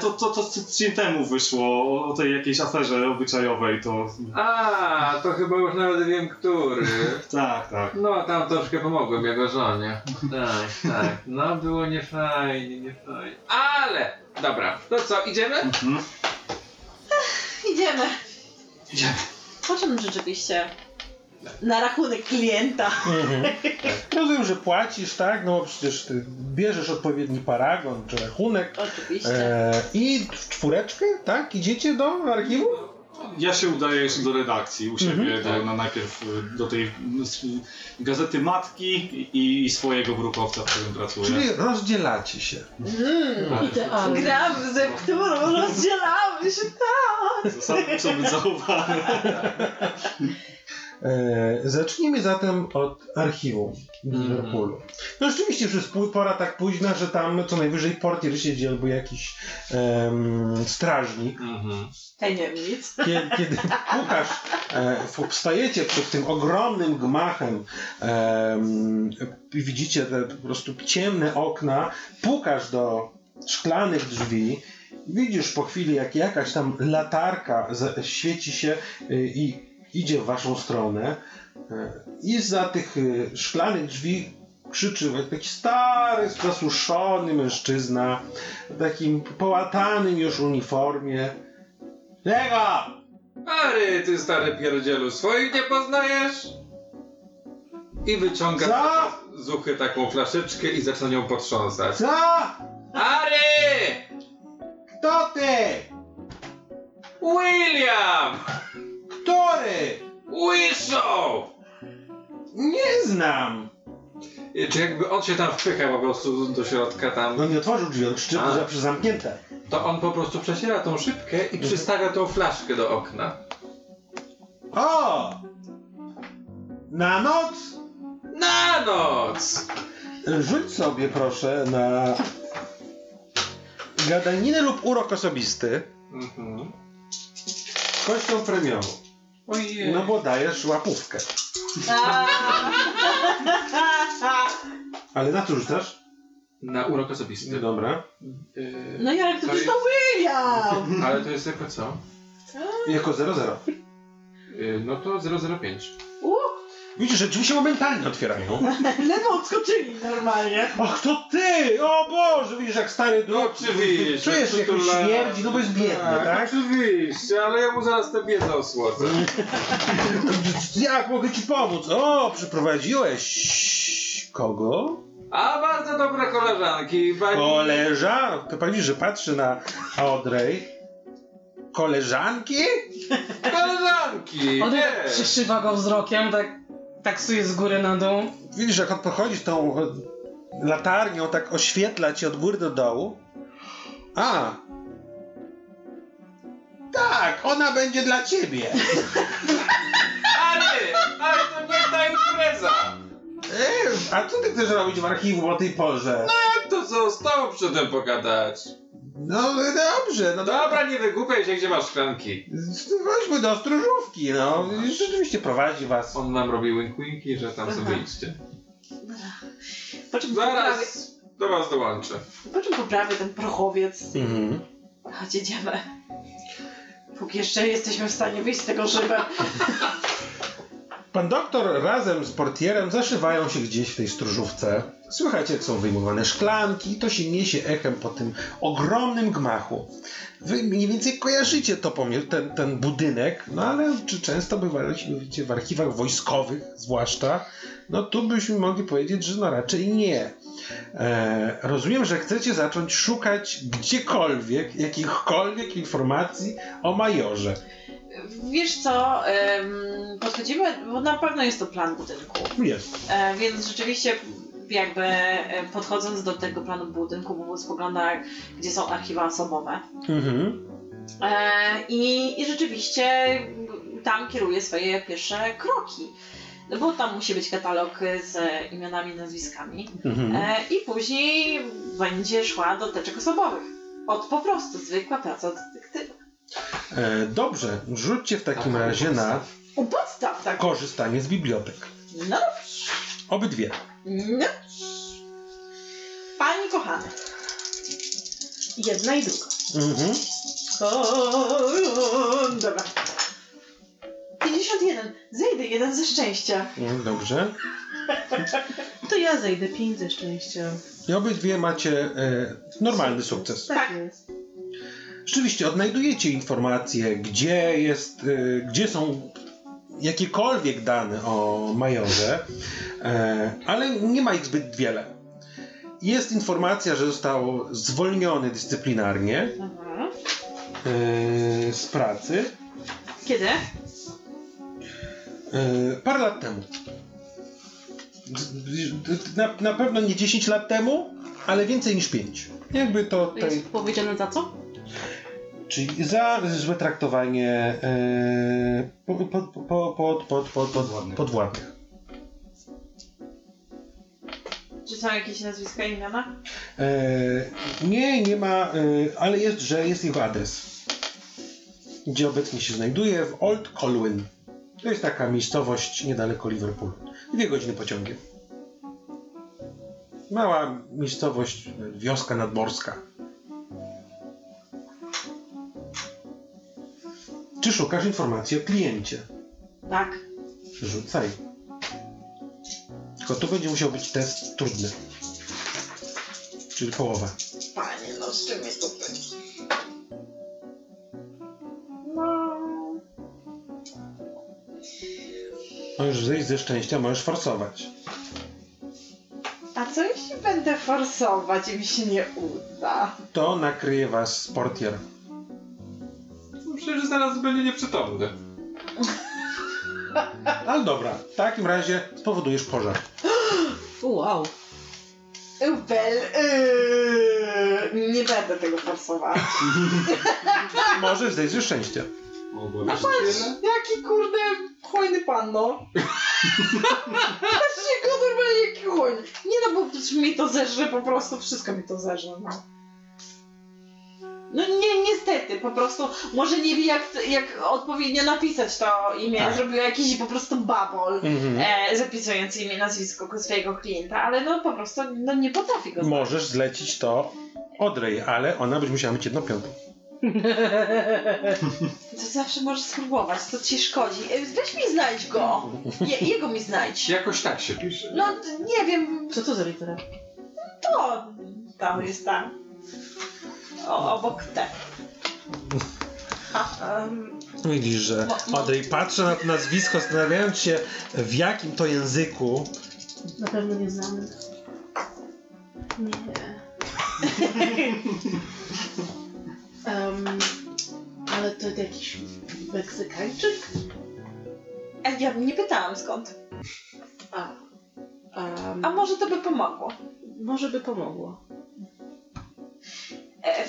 S4: to, to, to, to tydzień temu wyszło o, o tej jakiejś aferze obyczajowej, to
S5: A, to chyba już nawet wiem, który. [LAUGHS]
S4: tak, tak.
S5: No, tam troszkę pomogłem jego żonie. Tak, tak. No, było niefajnie, niefajnie. Ale! Dobra, to co, idziemy?
S4: Mhm.
S2: Idziemy.
S4: Idziemy.
S2: Po czym rzeczywiście? Na rachunek klienta.
S6: Mhm. [LAUGHS] Rozumiem, że płacisz, tak? No bo przecież ty bierzesz odpowiedni paragon czy rachunek.
S2: Oczywiście.
S6: E, I w czwóreczkę, tak? Idziecie do archiwum?
S4: Ja się udaję jeszcze do redakcji u siebie,
S6: Mhm.
S4: do, no, najpierw y, do tej y, gazety matki i, i swojego brukowca, w którym pracuję.
S6: Czyli rozdzielacie się.
S2: Mm,
S3: Idealnie.
S2: Gram ze którą rozdzielamy się, tak.
S4: Być zachowane. [LAUGHS]
S6: E, zacznijmy zatem od archiwum w
S5: Mhm.
S6: Liverpoolu. No rzeczywiście już jest pół- pora tak późna, że tam co najwyżej portier siedzi albo jakiś em, strażnik.
S5: Mhm.
S2: Tajemnic.
S6: Kiedy, kiedy pukasz, e, wstajecie przed tym ogromnym gmachem em, i widzicie te po prostu ciemne okna, pukasz do szklanych drzwi, widzisz po chwili jak jakaś tam latarka świeci się y, i idzie w waszą stronę e, i za tych y, szklanych drzwi krzyczy taki stary, zasuszony mężczyzna w takim połatanym już uniformie. Czego?
S5: Ary, ty stary pierdzielu, swoich nie poznajesz? I wyciąga
S6: Co?
S5: z uchy taką flaszeczkę i zaczyna nią potrząsać.
S6: Co?
S5: Ary!
S6: Kto ty?
S5: William!
S6: Który?
S5: Wishow!
S6: Nie znam.
S5: Czy jakby on się tam wpycha po prostu do środka tam,
S6: No nie otworzył drzwi, on krzyczy,
S5: A.
S6: że przez zamknięte.
S5: to on po prostu przeciera tą szybkę i przystawia tą flaszkę do okna.
S6: O! Na noc?
S5: Na noc!
S6: Rzuć sobie proszę na gadaninę lub urok osobisty
S5: Mhm.
S6: kością premiową.
S5: Ojej.
S6: No bo dajesz łapówkę. [LAUGHS] Ale na co rzucasz?
S5: Na urok osobisty.
S6: Dobra.
S5: Yy,
S2: No Jarek, to
S5: To jest-
S2: to William! [LAUGHS]
S5: ale to jest jako co?
S6: Jako 0-0.
S5: Yy, no to 005.
S2: Uh,
S6: Widzisz, że drzwi się momentalnie otwierają.
S2: lewo odskoczyli normalnie.
S6: Ach, to ty! O Boże, widzisz jak stary
S5: No oczywiście.
S6: Czujesz jak mi
S5: przytulałem.
S6: śmierdzi, no bo jest biedny, tak?
S5: Oczywiście, ale ja mu zaraz tę biedzę osłodzę. [LAUGHS]
S6: Jak mogę ci pomóc? O, przyprowadziłeś kogo?
S5: A bardzo dobre koleżanki. Pani...
S6: Koleżankę. Pan widzi, że patrzy na Audrey. Koleżanki?
S5: Koleżanki!
S3: On
S5: nie.
S3: przyszywa go wzrokiem, tak taksuje z góry na dół.
S6: Widzisz, jak on pochodzi z tą latarnią, tak oświetla ci od góry do dołu. A! Tak, ona będzie dla ciebie. [LAUGHS]
S5: Ale, ale to nie ta impreza!
S6: E, a co ty chcesz robić w archiwum o tej porze?
S5: To co, z tobą przedtem pogadać.
S6: No dobrze, no dobra.
S5: Dobra, nie wygłupiaj się, gdzie masz szklanki.
S6: Chodźmy do stróżówki, no. Rzeczywiście prowadzi was.
S5: On nam robi wink-winki, że tam sobie idźcie.
S2: Po czym poprawię,
S5: Zaraz do was dołączę.
S2: po czym poprawię ten prochowiec?
S6: Mhm.
S2: Chodź, jedziemy. Póki jeszcze jesteśmy w stanie wyjść z tego szybem.
S6: Pan doktor razem z portierem zaszywają się gdzieś w tej stróżówce. Słychać, jak są wyjmowane szklanki, to się niesie echem po tym ogromnym gmachu. Wy mniej więcej kojarzycie to ten, ten budynek, no ale czy często bywaliście w archiwach wojskowych, zwłaszcza, no tu byśmy mogli powiedzieć, że no raczej nie. E, rozumiem, że chcecie zacząć szukać gdziekolwiek, jakichkolwiek informacji o majorze.
S2: Wiesz co, podchodzimy, bo na pewno jest to plan budynku.
S6: Jest.
S2: E, więc rzeczywiście jakby e, podchodząc do tego planu budynku, mógł spoglądać, gdzie są archiwa osobowe.
S6: Mhm.
S2: E, i, I rzeczywiście tam kieruje swoje pierwsze kroki. No bo tam musi być katalog z imionami, nazwiskami.
S6: Mhm.
S2: E, I później będzie szła do teczek osobowych. Od po prostu zwykła praca detektywa.
S6: E, dobrze, rzućcie w takim razie na
S2: U podstaw, tak.
S6: korzystanie z bibliotek.
S2: No
S6: Obydwie.
S2: No. Pani kochana.
S3: Jedna i druga.
S6: Mhm.
S2: O, dobra. 51. Zejdę jeden ze szczęścia.
S6: Mm, Dobrze.
S3: To ja zejdę pięć ze szczęścia.
S6: I obydwie macie e, normalny sukces.
S3: Tak jest.
S6: Rzeczywiście odnajdujecie informacje, gdzie jest, e, gdzie są jakiekolwiek dane o majorze, e, ale nie ma ich zbyt wiele. Jest informacja, że został zwolniony dyscyplinarnie
S2: Mhm.
S6: e, z pracy
S2: Kiedy?
S6: e, parę lat temu. Na, na pewno nie 10 lat temu, ale więcej niż 5. Jakby to
S3: jest powiedziane za co?
S6: Czyli za złe traktowanie e, po, po, po, po, pod, pod, pod, pod, podwładnych.
S2: Czy są jakieś nazwiska i imiona?
S6: E, nie, nie ma, e, ale jest, że jest jego adres. Gdzie obecnie się znajduje w Old Colwyn. To jest taka miejscowość niedaleko Liverpoolu. Dwie godziny pociągiem. Mała miejscowość, wioska nadmorska. Czy szukasz informacji o kliencie?
S2: Tak.
S6: Rzucaj. Tylko tu będzie musiał być test trudny. Czyli połowa.
S2: Panie, no z czym jest to No.
S6: Możesz zejść ze szczęścia, możesz forsować.
S2: A co jeśli będę forsować i mi się nie uda?
S6: To nakryje was portier.
S7: Zaraz będzie nieprzytomny.
S6: Ale dobra, w takim razie spowodujesz pożar.
S3: Wow.
S2: Bel, yy, nie będę tego forsować. [LAUGHS]
S6: Możesz zejść ze szczęścia.
S7: Mogłem
S2: Patrz, jaki kurde hojny pan, no. Patrzcie, kurde, jaki hojny. Nie no, bo mi to zerze, po prostu wszystko mi to zerze, no. No nie, niestety, po prostu może nie wie jak, jak odpowiednio napisać to imię,
S6: Tak.
S2: zrobił jakiś po prostu babol.
S6: Mhm.
S2: E, zapisując imię, nazwisko swojego klienta, ale no po prostu no, nie potrafi go znaleźć.
S6: Możesz zlecić to Odrej, ale ona będzie musiała mieć jedną piątą.
S2: To zawsze możesz spróbować, to ci szkodzi. E, Weź mi znajdź go. Je, jego mi znajdź.
S7: Jakoś tak się pisze.
S2: No nie wiem,
S3: Co to za litera?
S2: to tam jest tam. O, obok te. A, [LAUGHS] em,
S6: Widzisz, że
S2: Mo-
S6: Odrej patrzy na to nazwisko, zastanawiając się w jakim to języku.
S3: Na pewno nie znamy. Nie. [LAUGHS] um, ale to jakiś Meksykańczyk?
S2: a ja nie pytałam skąd.
S3: A. Um,
S2: A może to by pomogło?
S3: może by pomogło.
S2: E,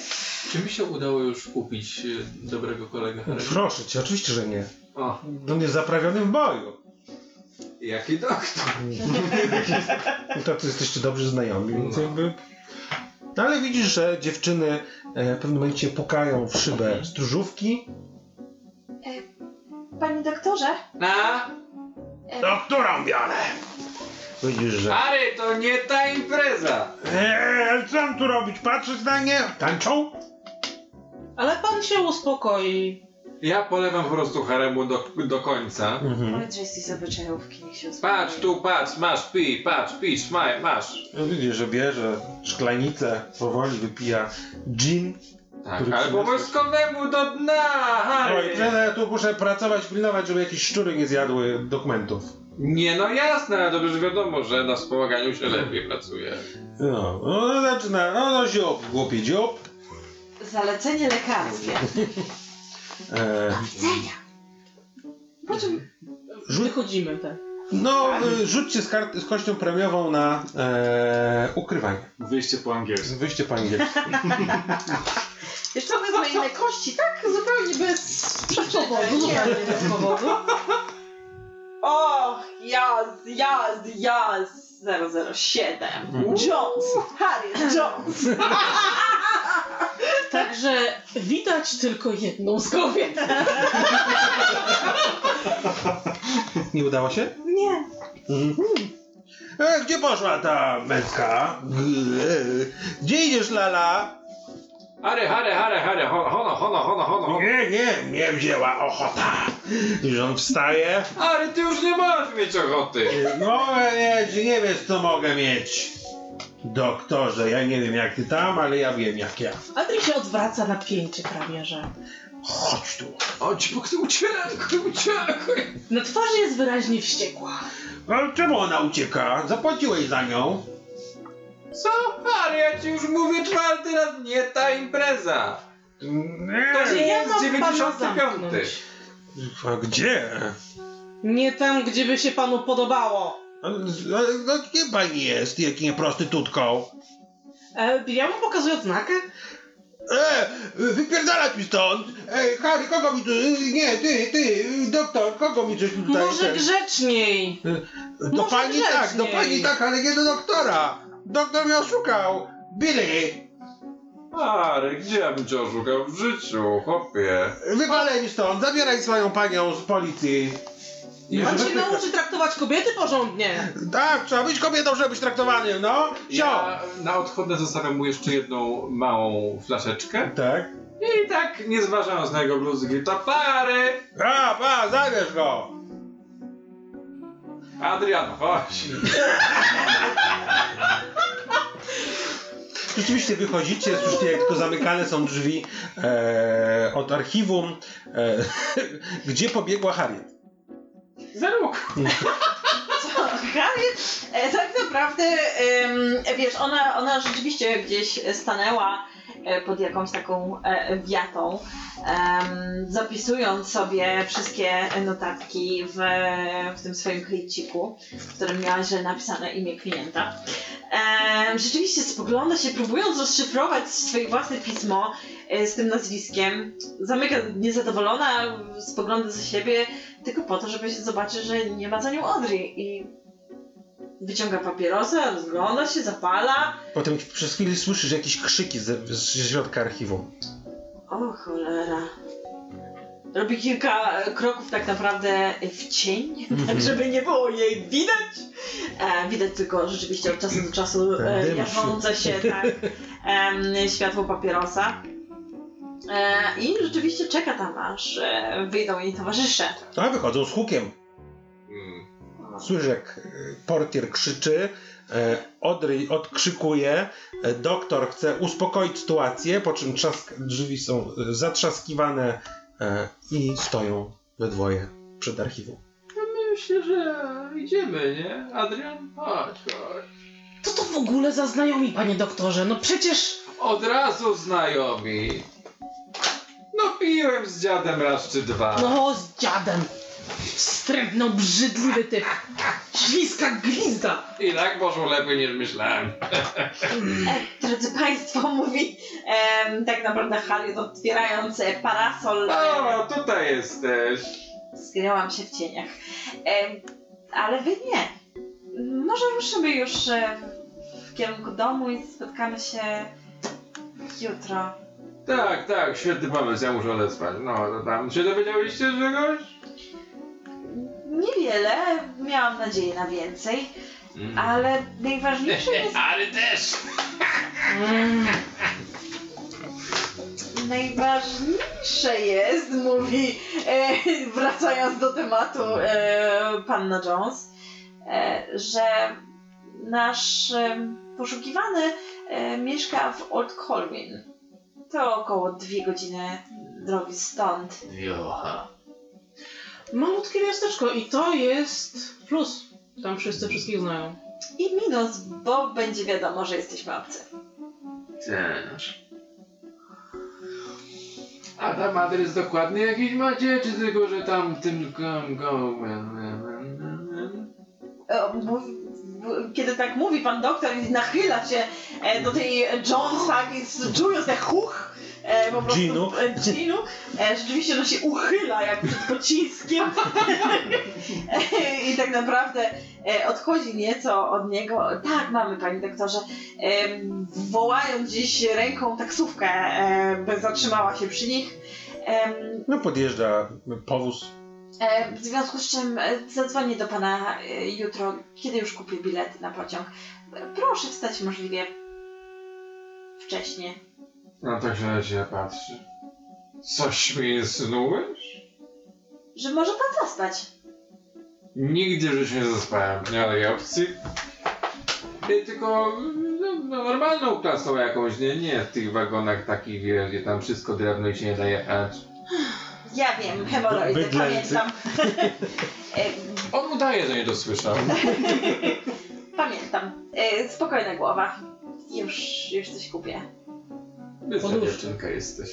S8: Czy mi się udało już kupić e, dobrego kolegę Harry?
S6: Proszę cię, oczywiście, że nie.
S5: O,
S6: On jest zaprawiony w boju.
S5: jaki doktor.
S6: No [LAUGHS] to jesteście dobrzy znajomi, więc jakby... No ale widzisz, że dziewczyny e, w pewnym momencie pukają w szybę stróżówki.
S2: panie doktorze?
S5: Na?
S6: Do którą biorę? Widzisz, że...
S5: Harry, to nie ta impreza.
S6: Eee, co mam tu robić? Patrzeć na nie? Tańczą?
S3: Ale pan się uspokoi.
S5: Ja polewam po prostu haremu do, do końca.
S6: Mhm.
S2: Powiedz, że jesteś z obyczajówki, niech się uspokoi.
S5: Patrz tu, patrz, masz, pij, patrz, pij, smaj, masz.
S6: No widzisz, że bierze szklanicę, powoli wypija gin.
S5: Tak,
S6: Który
S5: ale po
S6: przyniosłeś?
S5: wojskowemu do dna,
S6: Oj,
S5: Harry.
S6: że ja tu muszę pracować, pilnować, żeby jakieś szczury nie zjadły dokumentów.
S5: Nie, no jasne, ale dobrze że wiadomo, że na wspomaganiu się lepiej pracuje.
S6: No, no zaczyna, no no ziób, głupi dziób.
S2: Zalecenie lekarskie. [LAUGHS]
S6: E,
S2: Po czym
S3: Wychodzimy, tak.
S6: no, y, rzućcie z, kart, z kością premiową na e, ukrywanie.
S4: Wyjście po angielsku.
S6: Wyjście po angielsku.
S2: Wiesz co, wezmę inne kości, tak? Zupełnie bez [LAUGHS]
S3: Powodu, zupełnie bez powodu.
S2: O, jazd, jazd, jazd. 007. Jones. Harry Jones. [LAUGHS]
S3: Także widać tylko jedną z kobiet. [LAUGHS]
S6: Nie udało się?
S2: Nie.
S6: Mhm. E, gdzie poszła ta męska? Gdzie idziesz, Lala?
S5: Harry, Harry, Harry, Harry, hono, hono, hono, hono.
S6: Nie, nie, mnie wzięła ochota. I on wstaje.
S5: Harry, ty już nie możesz mieć ochoty.
S6: Mogę mieć, nie wiesz co mogę mieć. Doktorze, ja nie wiem jak ty tam, ale ja wiem jak ja.
S3: Andrzej się odwraca na pięcie prawie, że.
S6: Chodź tu.
S5: Chodź, bo ty uciekaj, uciekaj.
S3: Na twarzy jest wyraźnie wściekła.
S6: Ale czemu ona ucieka? Zapłaciłeś za nią.
S5: Co? Harry, ja ci już mówię czwarty raz, nie ta impreza.
S6: Nie.
S5: To nie
S3: Ja
S5: jest
S3: mam pana
S5: 95.
S3: zamknąć.
S6: A gdzie?
S3: Nie tam, gdzie by się panu podobało.
S6: A, a, a Gdzie pani jest, jak nie prostytutką?
S3: E, ja mu pokazuję odznakę.
S6: E, wypierdalać mi stąd! Ej, Harry, kogo mi tu... Nie, ty, ty, doktor, kogo mi coś tutaj...
S3: Może
S6: ten-
S3: grzeczniej.
S6: Do
S3: może
S6: pani tak, do
S3: grzeczniej.
S6: pani tak, ale nie do doktora! Doktor mnie oszukał! Billy!
S5: Harry, gdzie ja bym cię oszukał w życiu, chłopie?
S6: Wywalaj mi stąd, zabieraj swoją panią z policji!
S3: Pan się nauczy traktować kobiety porządnie.
S6: Tak, trzeba być kobietą, żeby być traktowanym, no! Sio!
S5: Ja na odchodne zostawiam mu jeszcze jedną małą flaszeczkę.
S6: Tak?
S5: I tak, nie zważając na jego bluzgi, to pary!
S6: A, pa, zabierz go!
S5: Adrian, chodź.
S6: Rzeczywiście wychodzicie, słyszycie jak tylko zamykane są drzwi e, od archiwum, e, [LAUGHS] gdzie pobiegła Harriet.
S5: Za róg.
S2: Co, Harriet e, tak naprawdę, em, wiesz, ona, ona rzeczywiście gdzieś stanęła pod jakąś taką e, wiatą, zapisując sobie wszystkie notatki w, w tym swoim klejciku, w którym miałaś napisane imię klienta. Rzeczywiście spogląda się, próbując rozszyfrować swoje własne pismo e, z tym nazwiskiem. Zamyka niezadowolona, spogląda za siebie, tylko po to, żeby się zobaczyć, że nie ma za nią Audrey i wyciąga papierosa, rozgląda się, zapala.
S6: Potem przez chwilę słyszysz jakieś krzyki ze, z środka archiwum.
S2: O cholera. Robi kilka e, kroków tak naprawdę w cień, tak żeby nie było jej widać. E, widać tylko rzeczywiście od czasu do czasu e,
S6: dym
S2: jarzące się tak, em, światło papierosa. E, I rzeczywiście czeka tam, aż e, wyjdą jej towarzysze.
S6: A wychodzą z hukiem. Słyszysz jak e, portier krzyczy, e, Audrey odkrzykuje, e, doktor chce uspokoić sytuację, po czym trzask, drzwi są zatrzaskiwane i stoją we dwoje przed archiwum.
S5: Myślę, że idziemy, nie? Adrian? Chodź, chodź.
S3: Co to w ogóle za znajomi, panie doktorze? No przecież...
S5: Od razu znajomi. No piłem z dziadem raz czy dwa.
S3: No, z dziadem. Wstrętny, obrzydliwy typ. Śliska glizda.
S5: I tak poszło lepiej niż myślałem.
S2: E, drodzy Państwo, mówi em, tak naprawdę Harriet otwierając e, parasol.
S5: O, tutaj jesteś.
S2: Zginęłam się w cieniach. Em, ale wy nie. Może ruszymy już e, w kierunku domu i spotkamy się jutro.
S5: Tak, tak, świetny pomysł, ja muszę odespać. No, to tam się dowiedziałyście czegoś?
S2: Niewiele, miałam nadzieję na więcej,
S5: Mm.
S2: ale najważniejsze jest.
S5: Ale też!
S3: Mm.
S2: Naj, najważniejsze jest, mówi, e, wracając do tematu e, panna Jones, e, że nasz e, poszukiwany e, mieszka w Old Colwyn. To około dwie godziny drogi stąd.
S8: Jocha.
S3: Malutkie miasteczko i to jest plus. Tam wszyscy wszystkich znają.
S2: I minus, bo będzie wiadomo, że jesteśmy obcy.
S5: Też. A tam adres dokładny jakiś macie, czy tylko, że tam tym go, go,
S2: E, Kiedy tak mówi pan doktor i nachyla się e, do tej i s- czując jak huch, e, po prostu
S6: Ginu.
S2: e, Ginu, e, rzeczywiście no się uchyla jak przed pociskiem i tak naprawdę e, odchodzi nieco od niego. Tak, mamy panie doktorze, em, wołają gdzieś ręką taksówkę, e, by zatrzymała się przy nich.
S6: No podjeżdża powóz.
S2: E, W związku z czym e, zadzwonię do pana e, jutro, kiedy już kupię bilety na pociąg. E, Proszę wstać możliwie wcześnie.
S5: No tak się na ciebie patrzy. Coś mi insynuujesz?
S2: Że może pan zaspać.
S5: Nigdy już nie zaspałem, nie ma opcji. Nie, tylko no, no, normalną klasą jakąś, nie, nie w tych wagonach takich, wiesz, gdzie tam wszystko drewno i się nie da jechać.
S2: Ja wiem, hemoroidy,
S6: Bydlęcy.
S2: pamiętam. [LAUGHS]
S5: On udaje, że nie dosłyszał. [LAUGHS]
S2: Pamiętam. E, Spokojna głowa. Już, już coś kupię.
S5: Dziewczynka jesteś.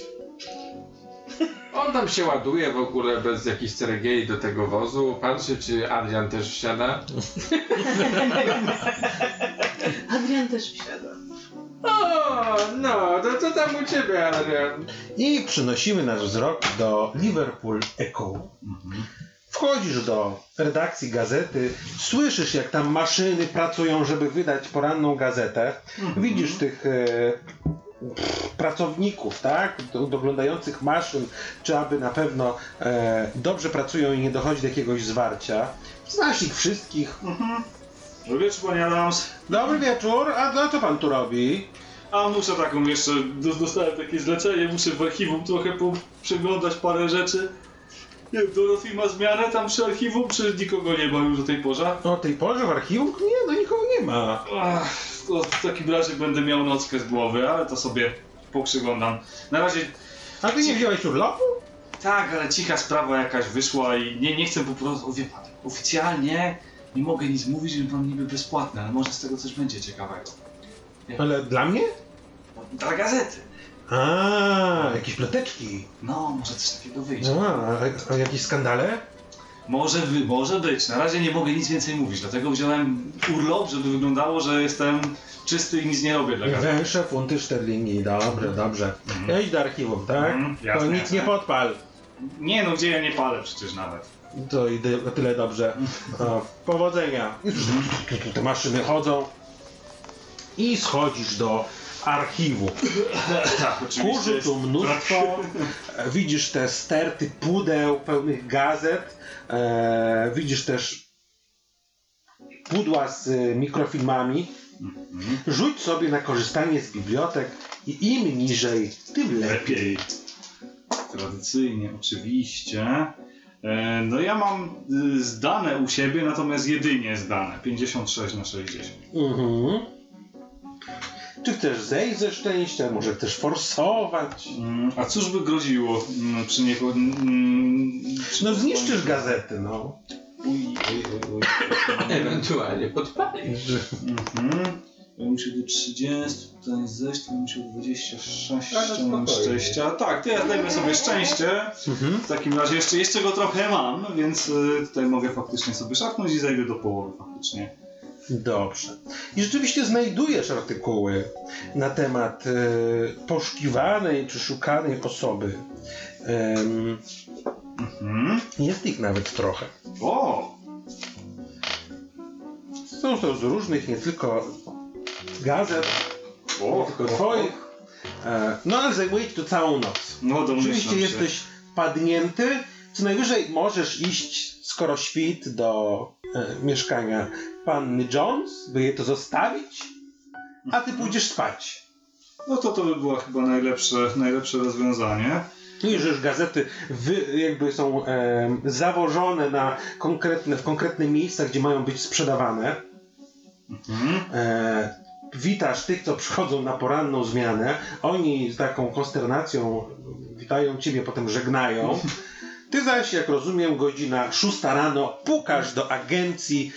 S5: On tam się ładuje w ogóle bez jakichś ceregieli do tego wozu. Patrzy, czy Adrian też wsiada. [LAUGHS]
S3: Adrian też wsiada.
S5: O, no, to co tam u ciebie, Adrian?
S6: I przenosimy nasz wzrok do Liverpool Echo. Wchodzisz do redakcji gazety, słyszysz jak tam maszyny pracują, żeby wydać poranną gazetę. Widzisz tych e, pracowników, tak? Do, doglądających maszyn, czy aby na pewno e, dobrze pracują i nie dochodzi do jakiegoś zwarcia. Znasz ich wszystkich.
S4: Dobry wieczór, panie Adams.
S6: Dobry wieczór, a no, co pan tu robi?
S4: A muszę taką jeszcze, do- dostałem takie zlecenie, muszę w archiwum trochę przeglądać parę rzeczy. Nie wiem, Dorothy ma zmianę tam przy archiwum, czy nikogo nie ma już do tej porze?
S6: O tej porze w archiwum? Nie, no nikogo nie ma.
S4: Ach, to w takim razie będę miał nockę z głowy, ale to sobie poprzyglądam. Na razie
S6: A ty nie wziąłeś urlopu?
S4: tak, ale cicha sprawa jakaś wyszła i nie, nie chcę po prostu, o, wie pan, oficjalnie nie mogę nic mówić, że mam niby bezpłatne, ale może z tego coś będzie ciekawego.
S6: Ale dla mnie?
S4: Dla gazety.
S6: A, jakieś ploteczki.
S4: No, może coś takiego wyjdzie.
S6: A, a, a jakieś skandale?
S4: Może, wy, może być. Na razie nie mogę nic więcej mówić, dlatego wziąłem urlop, żeby wyglądało, że jestem czysty i nic nie robię dla gazety.
S6: Węsze, funty, szterlingi. Dobrze, dobrze.
S4: Mhm.
S6: Idź do archiwum, tak?
S4: Mhm,
S6: to
S4: jasne,
S6: nic
S4: jasne.
S6: nie podpal.
S4: Nie no, gdzie ja nie palę przecież nawet.
S6: To idę tyle dobrze. O, powodzenia. Te maszyny chodzą. I schodzisz do archiwum.
S4: Tak, oczywiście.
S6: Kurzu tu mnóstwo. Widzisz te sterty pudeł pełnych gazet. E, widzisz też pudła z e, mikrofilmami.
S4: Mhm.
S6: Rzuć sobie na korzystanie z bibliotek i im niżej, tym lepiej.
S4: Lepiej. Tradycyjnie, oczywiście. E, No ja mam y, zdane u siebie, natomiast jedynie zdane. 56 na 60.
S6: Mhm. Czy chcesz zejść ze szczęścia? Może chcesz forsować?
S4: Mm, A cóż by groziło mm, przy niego? mm, przy-
S6: No zniszczysz gazety, no.
S4: Uj, uj, uj, uj.
S8: Ewentualnie podpalić.
S6: Że-
S4: Mhm. Ja muszę do 30, tutaj zejść, to muszę do 26
S7: Ale
S4: mam szczęścia. Tak, to ja zdejmę sobie szczęście.
S6: Mhm.
S4: W takim razie jeszcze, jeszcze go trochę mam, więc y, tutaj mogę faktycznie sobie szarpnąć i zejdę do połowy faktycznie.
S6: Dobrze. I rzeczywiście znajdujesz artykuły na temat e, poszukiwanej czy szukanej osoby.
S4: Mhm.
S6: jest ich nawet trochę.
S4: O!
S6: Są to z różnych, nie tylko gazet, nie
S4: O!
S6: tylko twoich. E, no ale zajmuje ci to całą noc.
S4: No
S6: Oczywiście jesteś padnięty. Co najwyżej możesz iść, skoro świt, do mieszkania panny Jones, by je to zostawić, a ty pójdziesz spać.
S4: no to to by było chyba najlepsze, najlepsze rozwiązanie.
S6: No i że już gazety wy, jakby są em, zawożone na konkretne, w konkretne miejsca, gdzie mają być sprzedawane.
S4: Mhm.
S6: E, witasz tych, co przychodzą na poranną zmianę. Oni z taką konsternacją witają ciebie, potem żegnają. [LAUGHS] Ty zaś, jak rozumiem, godzina 6 rano pukasz do agencji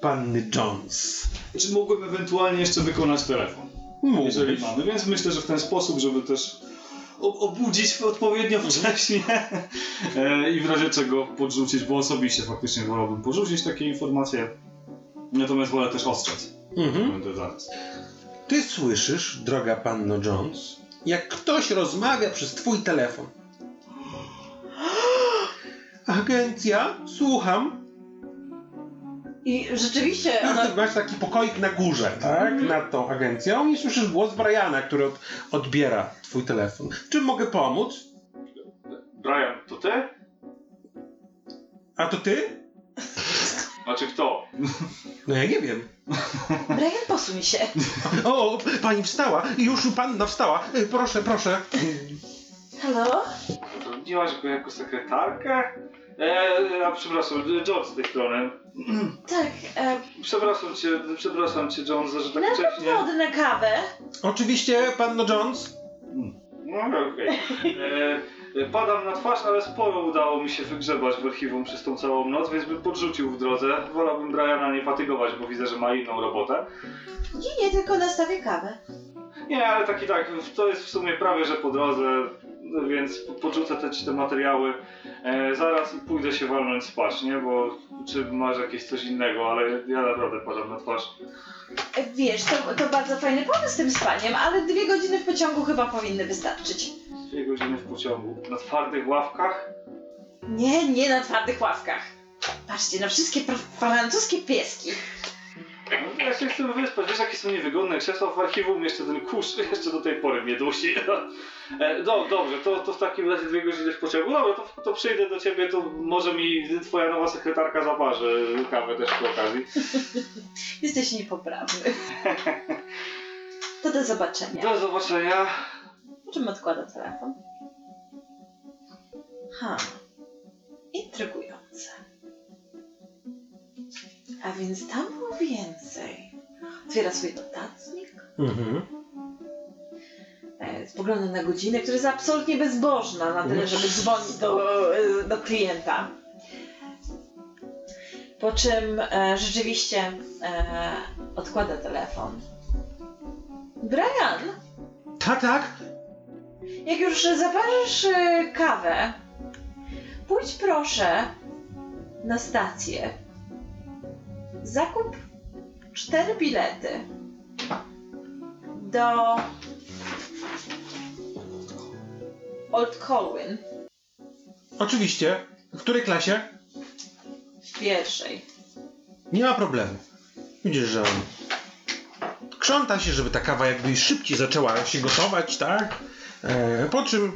S6: panny Jones.
S4: Czy mógłbym ewentualnie jeszcze wykonać telefon? jeżeli
S6: Mógłbyś.
S4: mamy, więc myślę, że w ten sposób, żeby też obudzić odpowiednio wcześnie [LAUGHS] e, i w razie czego podrzucić, bo osobiście faktycznie wolałbym porzucić takie informacje, natomiast wolę też ostrzec.
S6: Mhm.
S4: Będę zaraz.
S6: Ty słyszysz, droga panno Jones, jak ktoś rozmawia przez twój telefon. Agencja, słucham.
S2: I rzeczywiście ona
S6: ty masz taki pokoik na górze, tak? Nad tą agencją i słyszysz głos Briana, który od, odbiera twój telefon. Czym mogę pomóc?
S4: Brian, to ty?
S6: A to ty?
S4: Znaczy kto?
S6: No ja nie wiem.
S2: Brian, posuń się.
S6: O, pani wstała. Już panna wstała. Proszę, proszę.
S2: Halo?
S4: Zatrudniłaś go jako sekretarkę? E, a przepraszam, George z tej strony. [CLEARS THROAT]
S2: Tak, e,
S4: Przepraszam cię, przepraszam cię, John, że tak
S2: na
S4: wcześnie...
S2: wody na kawę.
S6: Oczywiście, panno Jones.
S4: No okej. E, e, Padam na twarz, ale sporo udało mi się wygrzebać w archiwum przez tą całą noc, więc bym podrzucił w drodze. Wolałbym Briana nie fatygować, bo widzę, że ma inną robotę.
S2: Nie, nie, tylko nastawię kawę.
S4: Nie, ale tak i tak, to jest w sumie prawie, że po drodze, więc po- podrzucę te, te materiały e, zaraz i pójdę się walnąć spać, nie? Bo czy masz jakieś coś innego, ale ja naprawdę padam na twarz.
S2: E, Wiesz, to, to bardzo fajny pomysł z tym spaniem, ale dwie godziny w pociągu chyba powinny wystarczyć.
S4: Dwie godziny w pociągu. Na twardych ławkach?
S2: Nie, nie na twardych ławkach. Patrzcie, na wszystkie francuskie pieski.
S4: No, ja się chcę wyspać. Wiesz, jakie są niewygodne krzesła w archiwum? Jeszcze ten kurz [LAUGHS] jeszcze do tej pory mnie dusi. [LAUGHS] E, do, dobrze, to, to w takim razie dwie godziny w pociągu. Dobra, to, to przyjdę do ciebie, to może mi twoja nowa sekretarka zaparzy kawę też przy okazji. [LAUGHS]
S2: Jesteś niepoprawny. To do zobaczenia.
S4: Do zobaczenia.
S2: Czym odkłada telefon? Ha. Intrygujące. A więc tam było więcej. Otwiera swój notatnik.
S6: Mhm.
S2: E, Spogląda na godzinę, która jest absolutnie bezbożna na tyle, żeby dzwonić do, e, do klienta. Po czym e, rzeczywiście e, odkłada telefon. Brian,
S6: Tak, tak.
S2: jak już zaparzysz e, kawę, pójdź proszę na stację. Zakup cztery bilety do Old Colwyn
S6: Oczywiście. W której klasie?
S2: w pierwszej.
S6: Nie ma problemu. Widzisz, że on krząta się, żeby ta kawa jakby szybciej zaczęła się gotować, tak? E, po czym,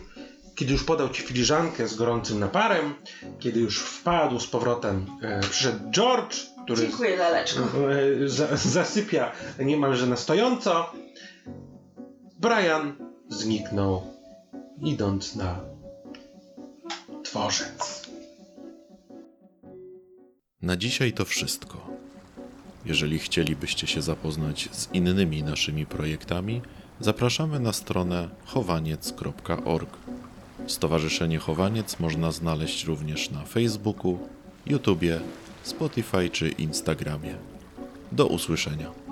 S6: kiedy już podał ci filiżankę z gorącym naparem, kiedy już wpadł z powrotem, e, przyszedł George, który
S2: Dziękuję, laleczko. [LAUGHS]
S6: za, zasypia niemalże na stojąco. Brian zniknął, idąc na dworzec.
S1: Na dzisiaj to wszystko. Jeżeli chcielibyście się zapoznać z innymi naszymi projektami, zapraszamy na stronę chowaniec.org. Stowarzyszenie Chowaniec można znaleźć również na Facebooku, YouTubie, Spotify czy Instagramie. Do usłyszenia.